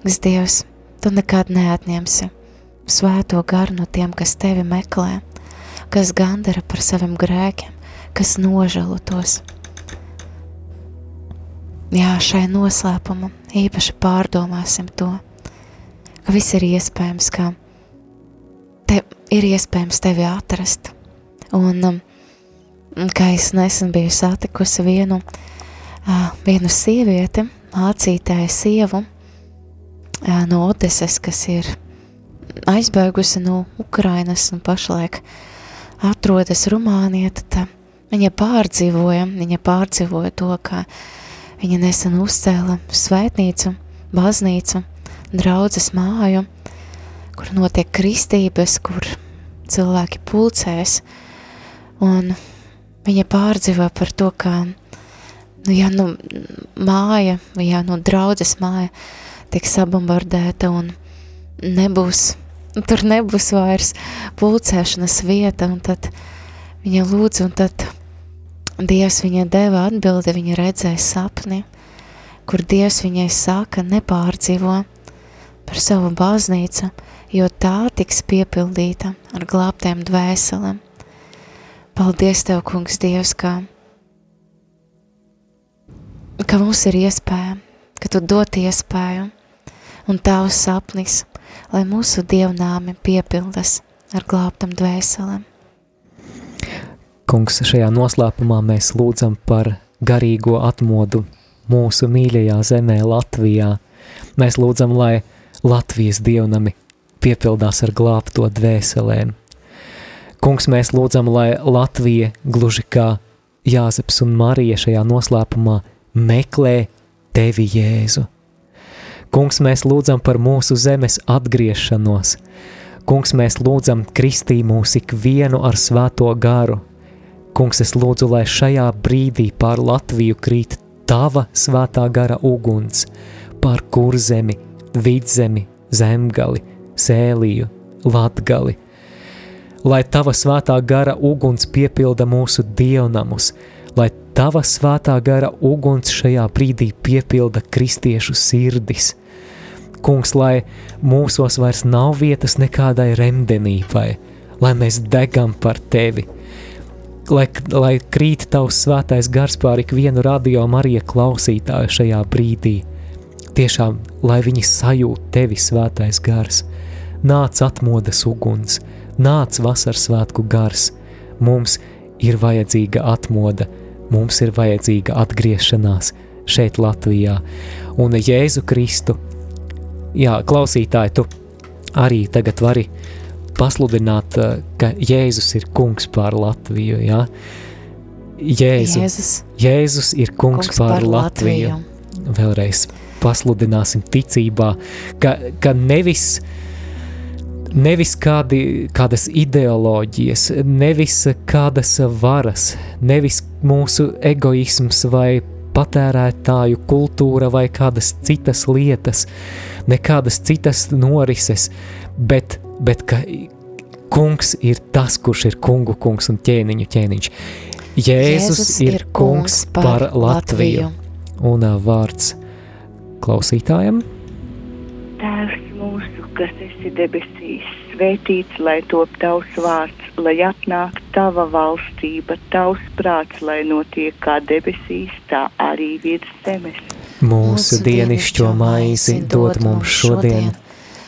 Kungs, Dievs, Tu nekad neatņemsi svēto garu no tiem, kas Tevi meklē, kas gandara par saviem grēkiem, kas nožēlo tos. Jā, šai noslēpumam īpaši pārdomāsim to, ka viss ir iespējams, ka te ir iespējams tevi atrast. Un um, kā es nesen biju satikusi vienu, vienu sievieti, mācītāju sievu no Odeses, kas ir aizbēgusi no Ukrainas un pašlaik atrodas Rumānijā, tad viņa pārdzīvoja, viņa pārdzīvoja to, ka uh, Viņa nesen uzcēla svētnīcu, baznīcu, draudzes māju, kur notiek kristības, kur cilvēki pulcēs, un viņa pārdzīvo par to, ka, nu, ja nu māja, vai ja nu draudzes māja tiek sabombardēta un nebūs, tur nebūs vairs pulcēšanas vieta, un tad viņa lūdz, un tad Dievs viņai deva atbildi, viņa redzēja sapni, kur Dievs viņai saka nepārdzīvo par savu baznīcu, jo tā tiks piepildīta ar glābtiem dvēselēm. Paldies Tev, kungs Dievs, ka, ka mums ir iespēja, ka Tu dot iespēju un Tavs sapnis, lai mūsu dievnāmi piepildas ar glābtam dvēselēm. Kungs, šajā noslēpumā mēs lūdzam par garīgo atmodu mūsu mīļajā zemē, Latvijā. Mēs lūdzam, lai Latvijas dievnami piepildās ar glābto dvēselēm. Kungs, mēs lūdzam, lai Latvija, gluži kā Jāzeps un Marija šajā noslēpumā, meklē tevi, Jēzu. Kungs, mēs lūdzam par mūsu zemes atgriešanos. Kungs, mēs lūdzam kristī mūs ikvienu ar svēto garu. Kungs, es lūdzu, lai šajā brīdī pār Latviju krīt tava svētā gara uguns, pār kurzemi, vidzemi, zemgali, sēliju, latgali. Lai tava svētā gara uguns piepilda mūsu dievnamus, lai tava svētā gara uguns šajā brīdī piepilda kristiešu sirdis. Kungs, lai mūsos vairs nav vietas nekādai remdenībai, lai mēs degam par tevi, lai, lai krīt tavs svētais gars pār ikvienu radio Marija klausītāju šajā brīdī. Tiešām, lai viņi sajūt tevi svētais gars, nāc atmodas uguns, nāc vasaras svētku gars, mums ir vajadzīga atmoda, mums ir vajadzīga atgriešanās šeit Latvijā. Un Jēzu Kristu, jā, klausītāji, tu arī tagad vari pasludināt, eh, ka Jēzus ir kungs pār Latviju, jā. Jēzu, Jēzus. Jēzus ir kungs, kungs pār, pār Latviju. Latviju. Vēlreiz pasludināsim ticībā, ka, ka nevis, nevis kādi, kādas ideoloģijas, nevis kādas varas, nevis mūsu egoisms vai patērētāju kultūra vai kādas citas lietas, nekādas citas norises, bet, bet ka kungs ir tas, kurš ir kungu kungs un ķēniņu ķēniņš. Jēzus, Jēzus ir kungs par Latviju. Un vārds klausītājiem. Tēvs mūsu, kas esi debesīs, svētīts lai top tavs vārds, lai atnāk tava valstība, tavs prāts, lai notiek kā debesīs, tā arī virs zemes. Mūsu dienišķo maizi dod mums šodien,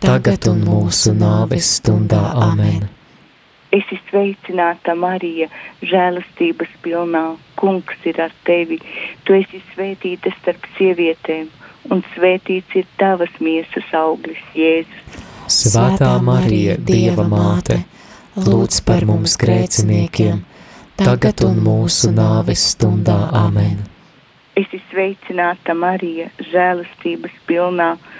tagad un mūsu nāves stundā Āmen. Es esmu sveicināta Marija, žēlastības pilnā. Kungs ir ar tevi. Tu esi svētīta starp sievietēm un svētīts ir tavas miesas auglis, Jēzus. Svētā Marija, Dieva māte, lūdz par mums grēciniekiem, tagad un mūsu nāves stundā Āmen. Es esmu sveicināta Marija, žēlastības pilnā, kungs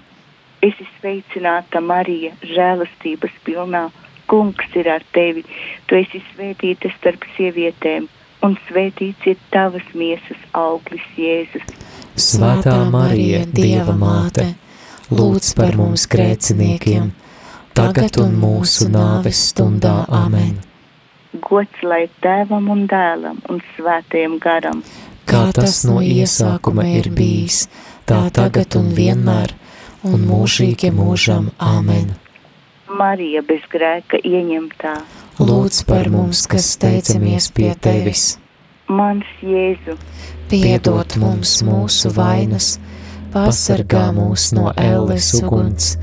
Es esmu sveicināta Marija, žēlastības pilnā. Kungs ir ar tevi. Tu esi svētīta starp sievietēm, un svētīts ir tavas miesas auglis, Jēzus. Svētā Marija, Dieva māte, lūdz par mums grēciniekiem, tagad un mūsu nāves stundā. Amen! Gods lai tēvam un dēlam un svētajam garam, kā tas no iesākuma ir bijis, tā tagad un vienmēr, un mūžīgi mūžam. Amen! Marija bez grēka ieņemtā, lūdz par mums, kas steicamies pie tevis. Mans Jēzu, piedod mums mūsu vainas, pasargā mūs no elles uguns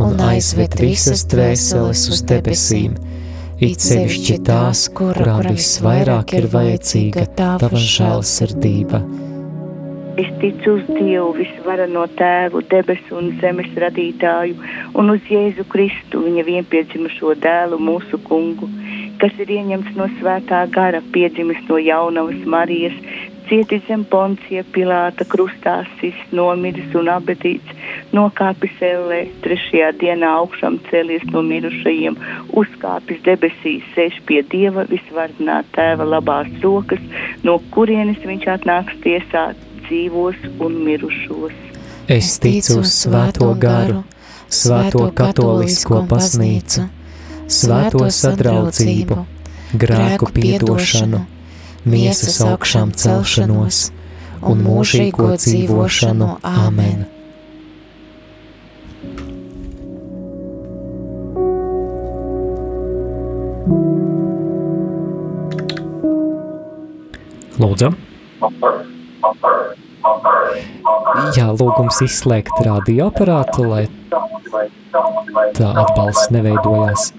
un aizved visas dvēseles uz debesīm, it sevišķi tās, kurām visvairāk ir vajadzīga tava žēlsirdība. Es ticu uz Dievu, visvarano tēvu, debesu un zemes radītāju, un uz Jēzu Kristu, viņa vienpiedzimušo dēlu, mūsu kungu, kas ir ieņemts no svētā gara, piedzimis no jaunavas Marijas, cietis zem poncija Pilāta krustā, sists, nomiris un abedīts, nokāpis ellē, trešajā dienā augšām cēlies no mirušajiem, uzkāpis debesīs, sēž pie Dieva visvarnā tēva labās rokas, no kurienes viņš atnāks tiesāt dzīvos un mirušos. Es ticu uz svēto garu, svēto katolisko baznīcu, svēto sadraudzību, grēku piedošanu, miesas augšām celšanos un mūžīgo dzīvošanu. Āmen! Lūdzu! Jā, lūgums izslēgt radioaparātu, lai tā atbalsts neveidojās.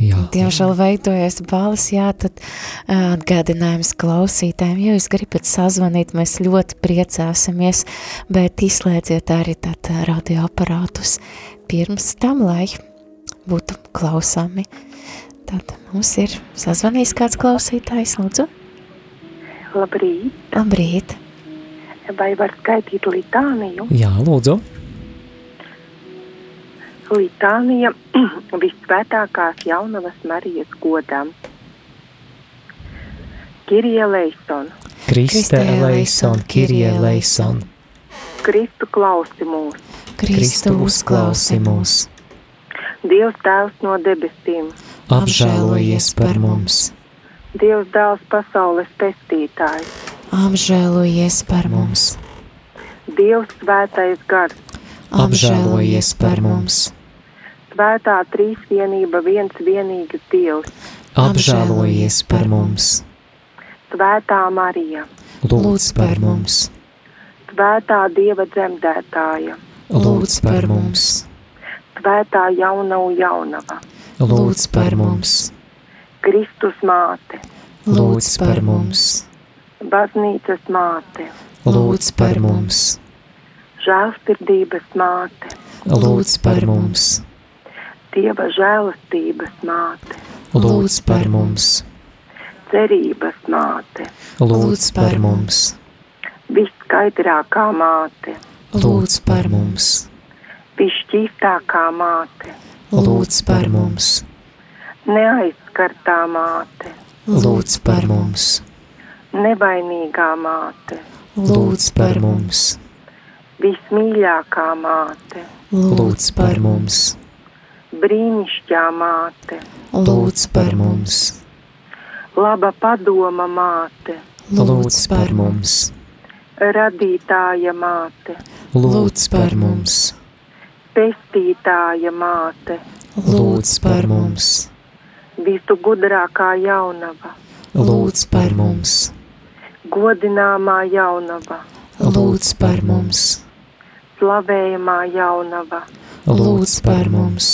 Jā. Diemžēl veidojas balss, jā, tad atgādinājums klausītājiem, ja jūs gribat sazvanīt, mēs ļoti priecāsimies, bet izslēdziet arī tad radioaparātus pirms tam, lai būtu klausāmi. Tad mums ir sazvanījis kāds klausītājs, lūdzu. Labrīt. Labrīt. Vai var skaitīt litāniju? Jā, lūdzu. Litānija visvētākās jaunavas Marijas godam. Kirija Leison. Kristē Leison, Kirija Leison. Kristu klausi mūs. Kristu uzklausi mūs. Dievs tēvs no debesīm. Apžēlojies par mums. Dievs dēls pasaules pestītājs. Apžēlojies par mums. Dievs svētais gars. Apžēlojies par mums. Svētā trīsvienība viens vienīgs Dievs. Apžēlojies par mums. Svētā Marija. Lūdz par mums. Svētā Dieva dzemdētāja. Lūdz par mums. Svētā jaunava jaunava. Lūdz par mums. Kristus māte. Lūdz par mums. Baznīcas māte. Lūdz par mums. Žēlstirdības māte. Lūdz par mums. Dieva žēlastības māte. Lūdz par mums. Cerības māte. Lūdz par mums. Viskaidrākā māte. Lūdz par mums. Visšķīstākā māte. Lūdz par mums. Neaizskartā māte. Lūdz par mums. Nevainīgā māte. Lūdz par mums. Vismīļākā māte. Lūdz par mums. Brīnišķā māte. Lūdz par mums. Laba padoma māte. lūdz par mums, radītāja māte, lūdz par mums, pestītāja māte, lūdz par mums, visu gudrākā jaunava, lūdz par mums, godināmā jaunava, lūdz par mums, slavējamā jaunava, lūdz par mums,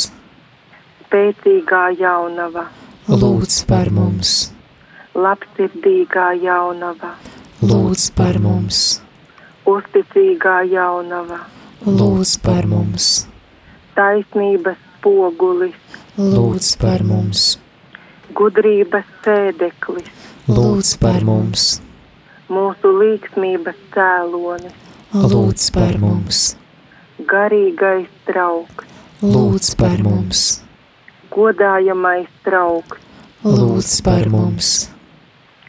spēcīgā jaunava, lūdz par mums, labsirdīgā jaunava, lūdz par mums, uzticīgā jaunava, lūdz par mums, taisnības spogulis, lūdz par mums, gudrības sēdeklis, lūdz par mums, mūsu līksmības cēlonis, lūdz par mums, garīgais trauks, lūdz par mums, godājamais trauks, lūdz par mums,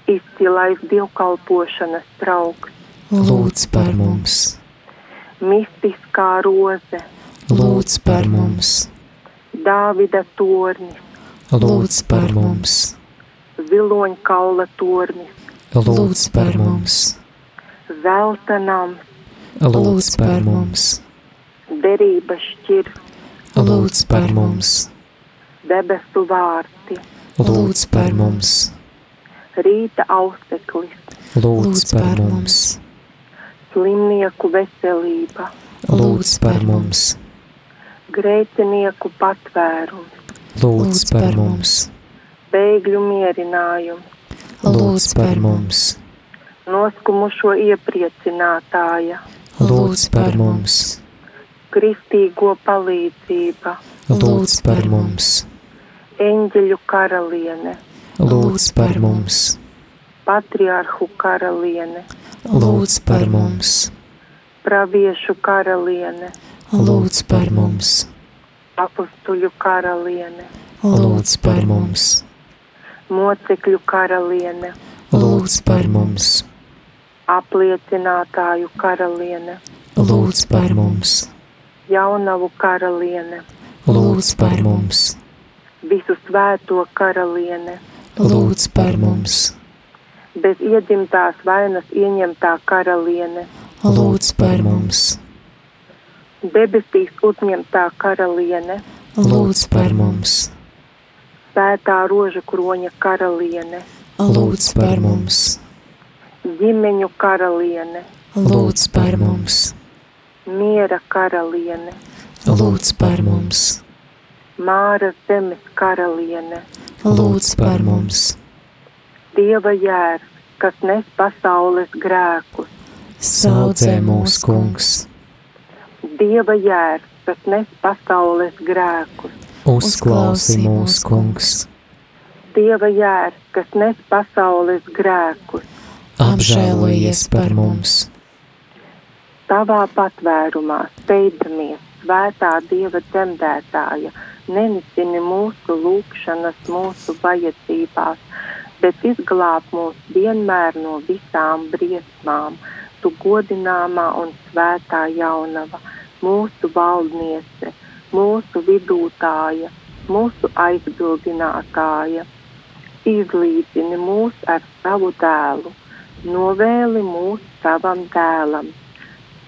izcilais dievkalpošanas trauks, lūdz par mums, mistiskā roze, lūdz par mums, Dāvida tornis, lūdz par mums, ziloņkaula tornis, lūdz par mums, zelta nams, lūdz par mums, derības šķirs, lūdz par mums, debesu vārti, lūdz par mums, rīta auseklis, lūdz par mums, slimnieku veselība, lūdz par mums, grēcinieku patvērums, lūdz par mums, bēgļu mierinājums, lūdz par mums, noskumušo iepriecinātāja, lūdz par mums, kristīgo palīdzība, lūdz par mums, eņģeļu karaliene, lūdz par mums, patriarhu karaliene, lūdz par mums, praviešu karaliene, lūdz par mums, apustuļu karaliene, lūdz par mums, mocekļu karaliene, lūdz par mums, apliecinātāju karaliene, lūdz par mums, jaunavu karaliene, lūdz par mums, visu svēto karaliene, lūdz par mums, bez iedzimtās vainas ieņemtā karaliene, lūdz par mums, debesīs uzņemtā karaliene, lūdz par mums, svētā roža kroņa karaliene, lūdz par mums, ģimeņu karaliene, lūdz par mums, miera karaliene, lūdz par mums, māra zemes karaliene, lūdz par mums, dieva jērs, kas nes pasaules grēkus, saudzē mūs kungs, dieva jērs, kas nes pasaules grēkus, uzklausī mūs kungs, dieva jērs, kas nes pasaules grēkus, apžēlojies par mums, tavā patvērumā steidzamies, svētā dieva dzemdētāja, nenicini mūsu lūgšanas, mūsu vajadzībās, bet izglāb mūs vienmēr no visām briesmām, tu godināmā un svētā jaunava, mūsu valdniece, mūsu vidūtāja, mūsu aizbildinātāja. Izlīdzini mūs ar savu dēlu, novēli mūs savam dēlam,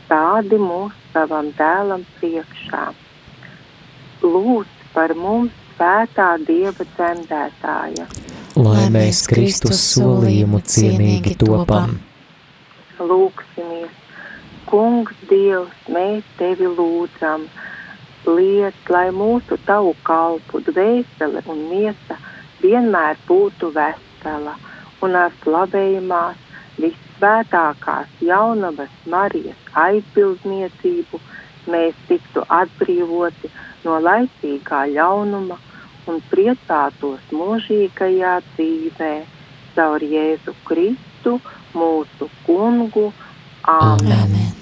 stādi mūs savam dēlam priekšā. Lūdz par mums svētā Dieva dzemdētāja. Lai mēs Kristus solījumu cienīgi topam. Lūksimies, Kungs, Dievs, mēs tevi lūdzam, liec, lai mūsu tavu kalpu dvēsele un miesa vienmēr būtu vesela un ar slavējumās visvētākās jaunavas Marijas aizbildniecību mēs tiktu atbrīvoti no laicīgā ļaunuma un priecātos mūžīgajā dzīvē caur Jēzu Kristu, mūsu kungu. Āmen! Amen.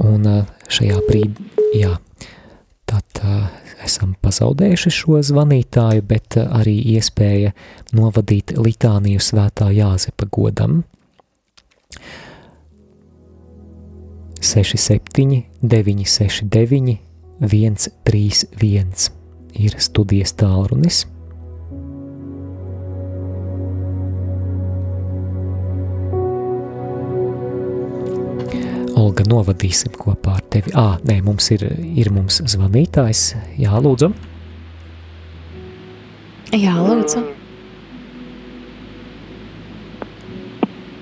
Un šajā brīdī, jā, tad ā, esam pazaudējuši šo zvanītāju, bet ā, arī iespēja novadīt litāniju svētā Jāzepa godam. 67, 969, 131, ir studijas tālrunis. Olga, novadīsim kopā ar tevi. Ā, nē, mums ir, ir mums zvanītājs. Jā, lūdzu. Jā, lūdzu.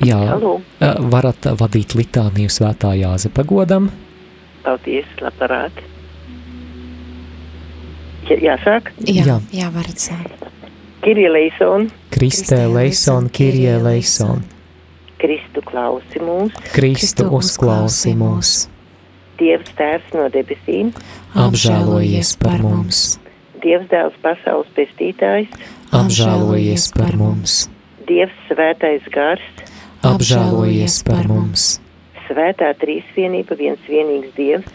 Jā, Halo. varat vadīt litāniju svētā Jāzepa godam. Paldies, labprāt. Jā, jāsāk? Jā, Jā. jā varat sākt. Kirija Leisona, Kristē leison, Kirie leison. Kristu klausi mūs, Kristu uzklausi mūs. Dievs tēvs no debesīm, Apžēlojies par mums. Dievs dēls pasaules pestītājs, Apžēlojies par mums. Dievs svētais gars, Apžēlojies par mums. svētā trīsvienība viens vienīgs Dievs,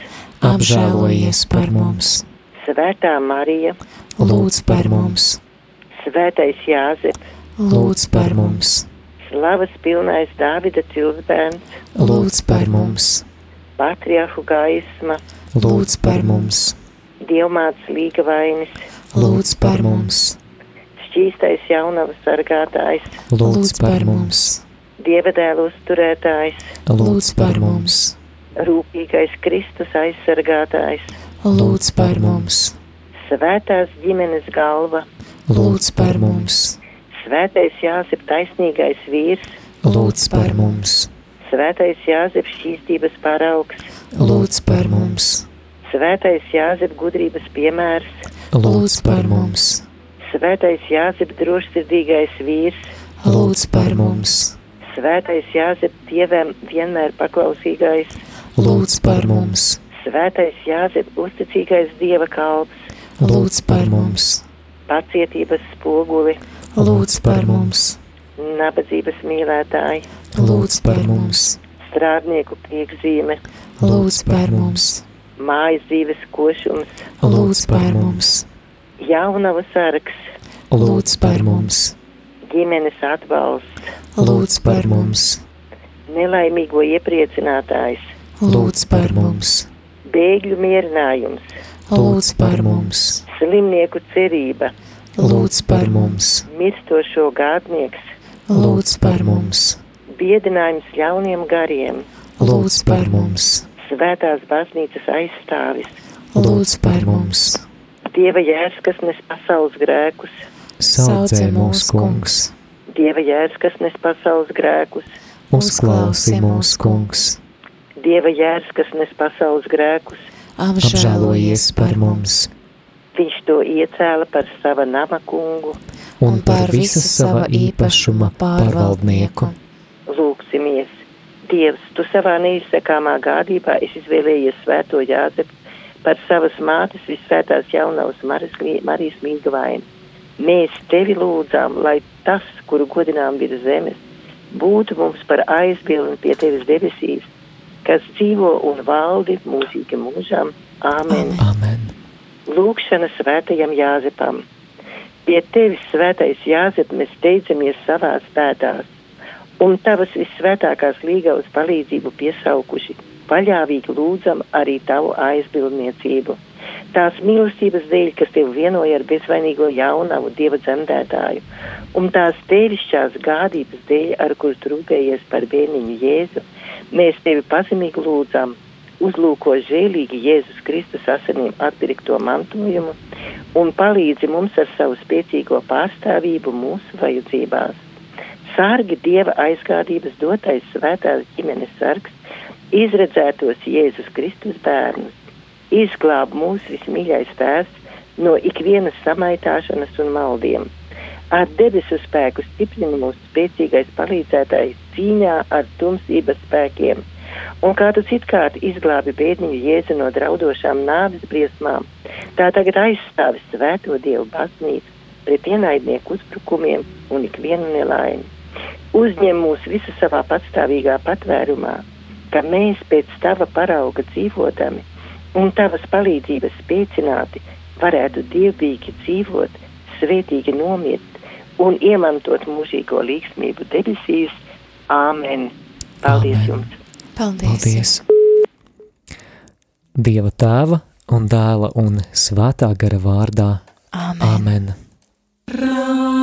Apžēlojies par mums. svētā Marija, Lūdz par mums. svētais Jāzep, Lūdz par mums. slavas pilnais Dāvida cilsbērns, Lūdz par mums. patriarhu gaisma, Lūdz par mums. dievmāts līga vainis, Lūdz par mums. šķīstais jaunavas sargātājs, Lūdz par mums. Dievadēlu uzturētājs, Lūdz par mums. rūpīgais Kristus aizsargātājs, Lūdz par mums. svētās ģimenes galva, Lūdz par mums. svētais Jāzep taisnīgais vīrs, Lūdz par mums. svētais Jāzep šķīstības paraugs, Lūdz par mums. svētais Jāzep gudrības piemērs, Lūdz par mums. svētais Jāzep drošsirdīgais vīrs, Lūdz par mums. Svētais Jāzep dievam vienmēr paklausīgais, Lūdz par mums. svētais Jāzep uzticīgais dieva kalps, Lūdz par mums. pacietības spoguli, Lūdz par mums. nabadzības mīlētāji, Lūdz par mums. strādnieku priekšzīme, Lūdz par mums. mājas dzīves košums, Lūdz par mums. jaunava sargs, Lūdz par mums. Ģimenes atbalsts, Lūdz par mums. nelaimīgo iepriecinātājs, Lūdz par mums. bēgļu mierinājums, Lūdz par mums. slimnieku cerība, Lūdz par mums. mirstošo gādnieks, Lūdz par mums. biedinājums ļauniem gariem, Lūdz par mums. svētās baznīcas aizstāvis, Lūdz par mums. dieva jērs, kas nes pasaules grēkus, Saudzē mūs, kungs. dieva jērs, kas nes pasaules grēkus, Uzklausi mūs, kungs. dieva jērs, kas nes pasaules grēkus, Apžēlojies par mums. viņš to iecēla par sava nama kungu, Un par visu sava īpašuma pārvaldnieku. lūksimies. Dievs, tu savā neizsekāmā gādībā esi izvēlējies svēto Jāzepu par savas mātes visvētās jaunavas Marijas mīgavaini. Mēs tevi lūdzām, lai tas, kuru godinām virs zemes, būtu mums par aizbildni pie tevis debesīs, kas dzīvo un valdi mūžīgi mūžam. Āmen. Amen. Lūkšana svētajam Jāzepam. Pie tevis, svētais Jāzep, mēs steidzamies savās pētās, un tavas vissvētākās līgavas palīdzību piesaukuši, paļāvīgi lūdzam arī tavu aizbildniecību. Tās mīlestības dēļ, kas tev vienoja ar bezvainīgo jaunavu dieva dzemdētāju, un tās tevišķās gādības dēļ, ar kur tu rūpējies par bērniņu Jēzu, mēs tevi pazemīgi lūdzam, uzlūko žēlīgi Jēzus Kristus asinīm atpirkto mantojumu un palīdzi mums ar savu spēcīgo pārstāvību mūsu vajadzībās. Sārgi Dieva aizgādības dotais svētās ģimenes sargs, izredzētos Jēzus Kristus bērnus, izglāb mūsu vismīļais tēvs no ikvienas samaitāšanas un maldiem. Ar debesu spēku stiprina mūsu spēcīgais palīdzētājs cīņā ar tumsības spēkiem un kā tu citkārt izglābi bērniņu jēzu no draudošām nāves briesmām, tā tagad aizstāvi svēto dievu baznīcu pret ienaidnieku uzbrukumiem un ikvienu nelaimi. Uzņem mūs visu savā patstāvīgā patvērumā, ka mēs pēc tava parauga dzīvotami un tavas palīdzības spēcināti varētu dievbīgi dzīvot, svētīgi nomirt un iemantot mūžīgo līgsmību debesīs. Āmen! Paldies Āmen. jums! Paldies! Paldies! Dieva tēva un dēla un svētā gara vārdā. Āmen. Āmen. Radio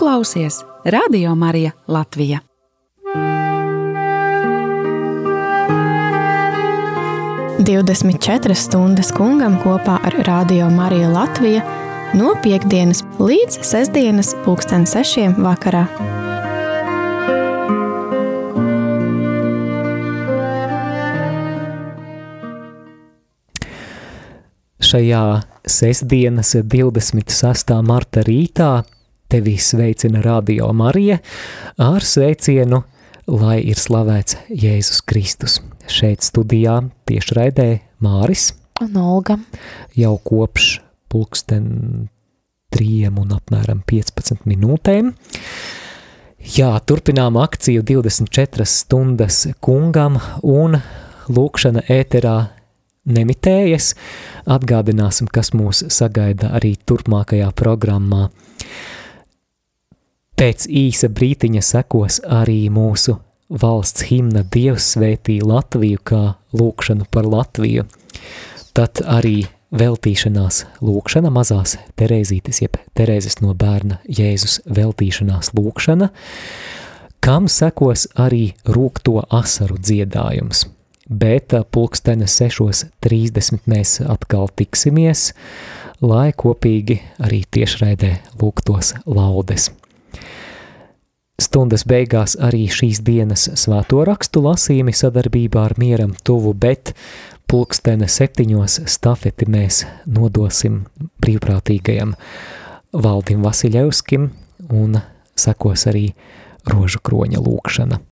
klausies Radio Marija Latvija. Divdesmit četras stundas kungam kopā ar Radio Mariju Latviju no piekdienas līdz sestdienas pulksten sešiem vakarā. Šajā sestdienas 26. marta rītā tevi sveicina Radio Marija ar sveicienu, lai ir slavēts Jēzus Kristus. Šeit studijā tiešraidē Māris Un Olga. jau kopš pulksten trījiem un apmēram 15 minūtēm. Jā, turpinām akciju 24 stundas kungam un lūkšana ēterā nemitējas. Atgādināsim, kas mūs sagaida arī turpmākajā programmā. Pēc īsa brītiņa sekos arī mūsu valsts himna Dievs svētī Latviju kā lūkšanu par Latviju. Tad arī veltīšanās lūkšana mazās Terēzītes, jeb Terēzes no bērna Jēzus veltīšanās lūkšana, kam sekos arī rūkto asaru dziedājums. Bet pulkstene 6.30 mēs atkal tiksimies, lai kopīgi arī tiešraidē lūgtos laudes. Stundas beigās arī šīs dienas svēto rakstu lasījumi sadarbībā ar mieram tuvu, bet pulkstene septiņos stafeti mēs nodosim brīvprātīgajam Valdim Vasiļevskim un sekos arī rožu kroņa lūkšana.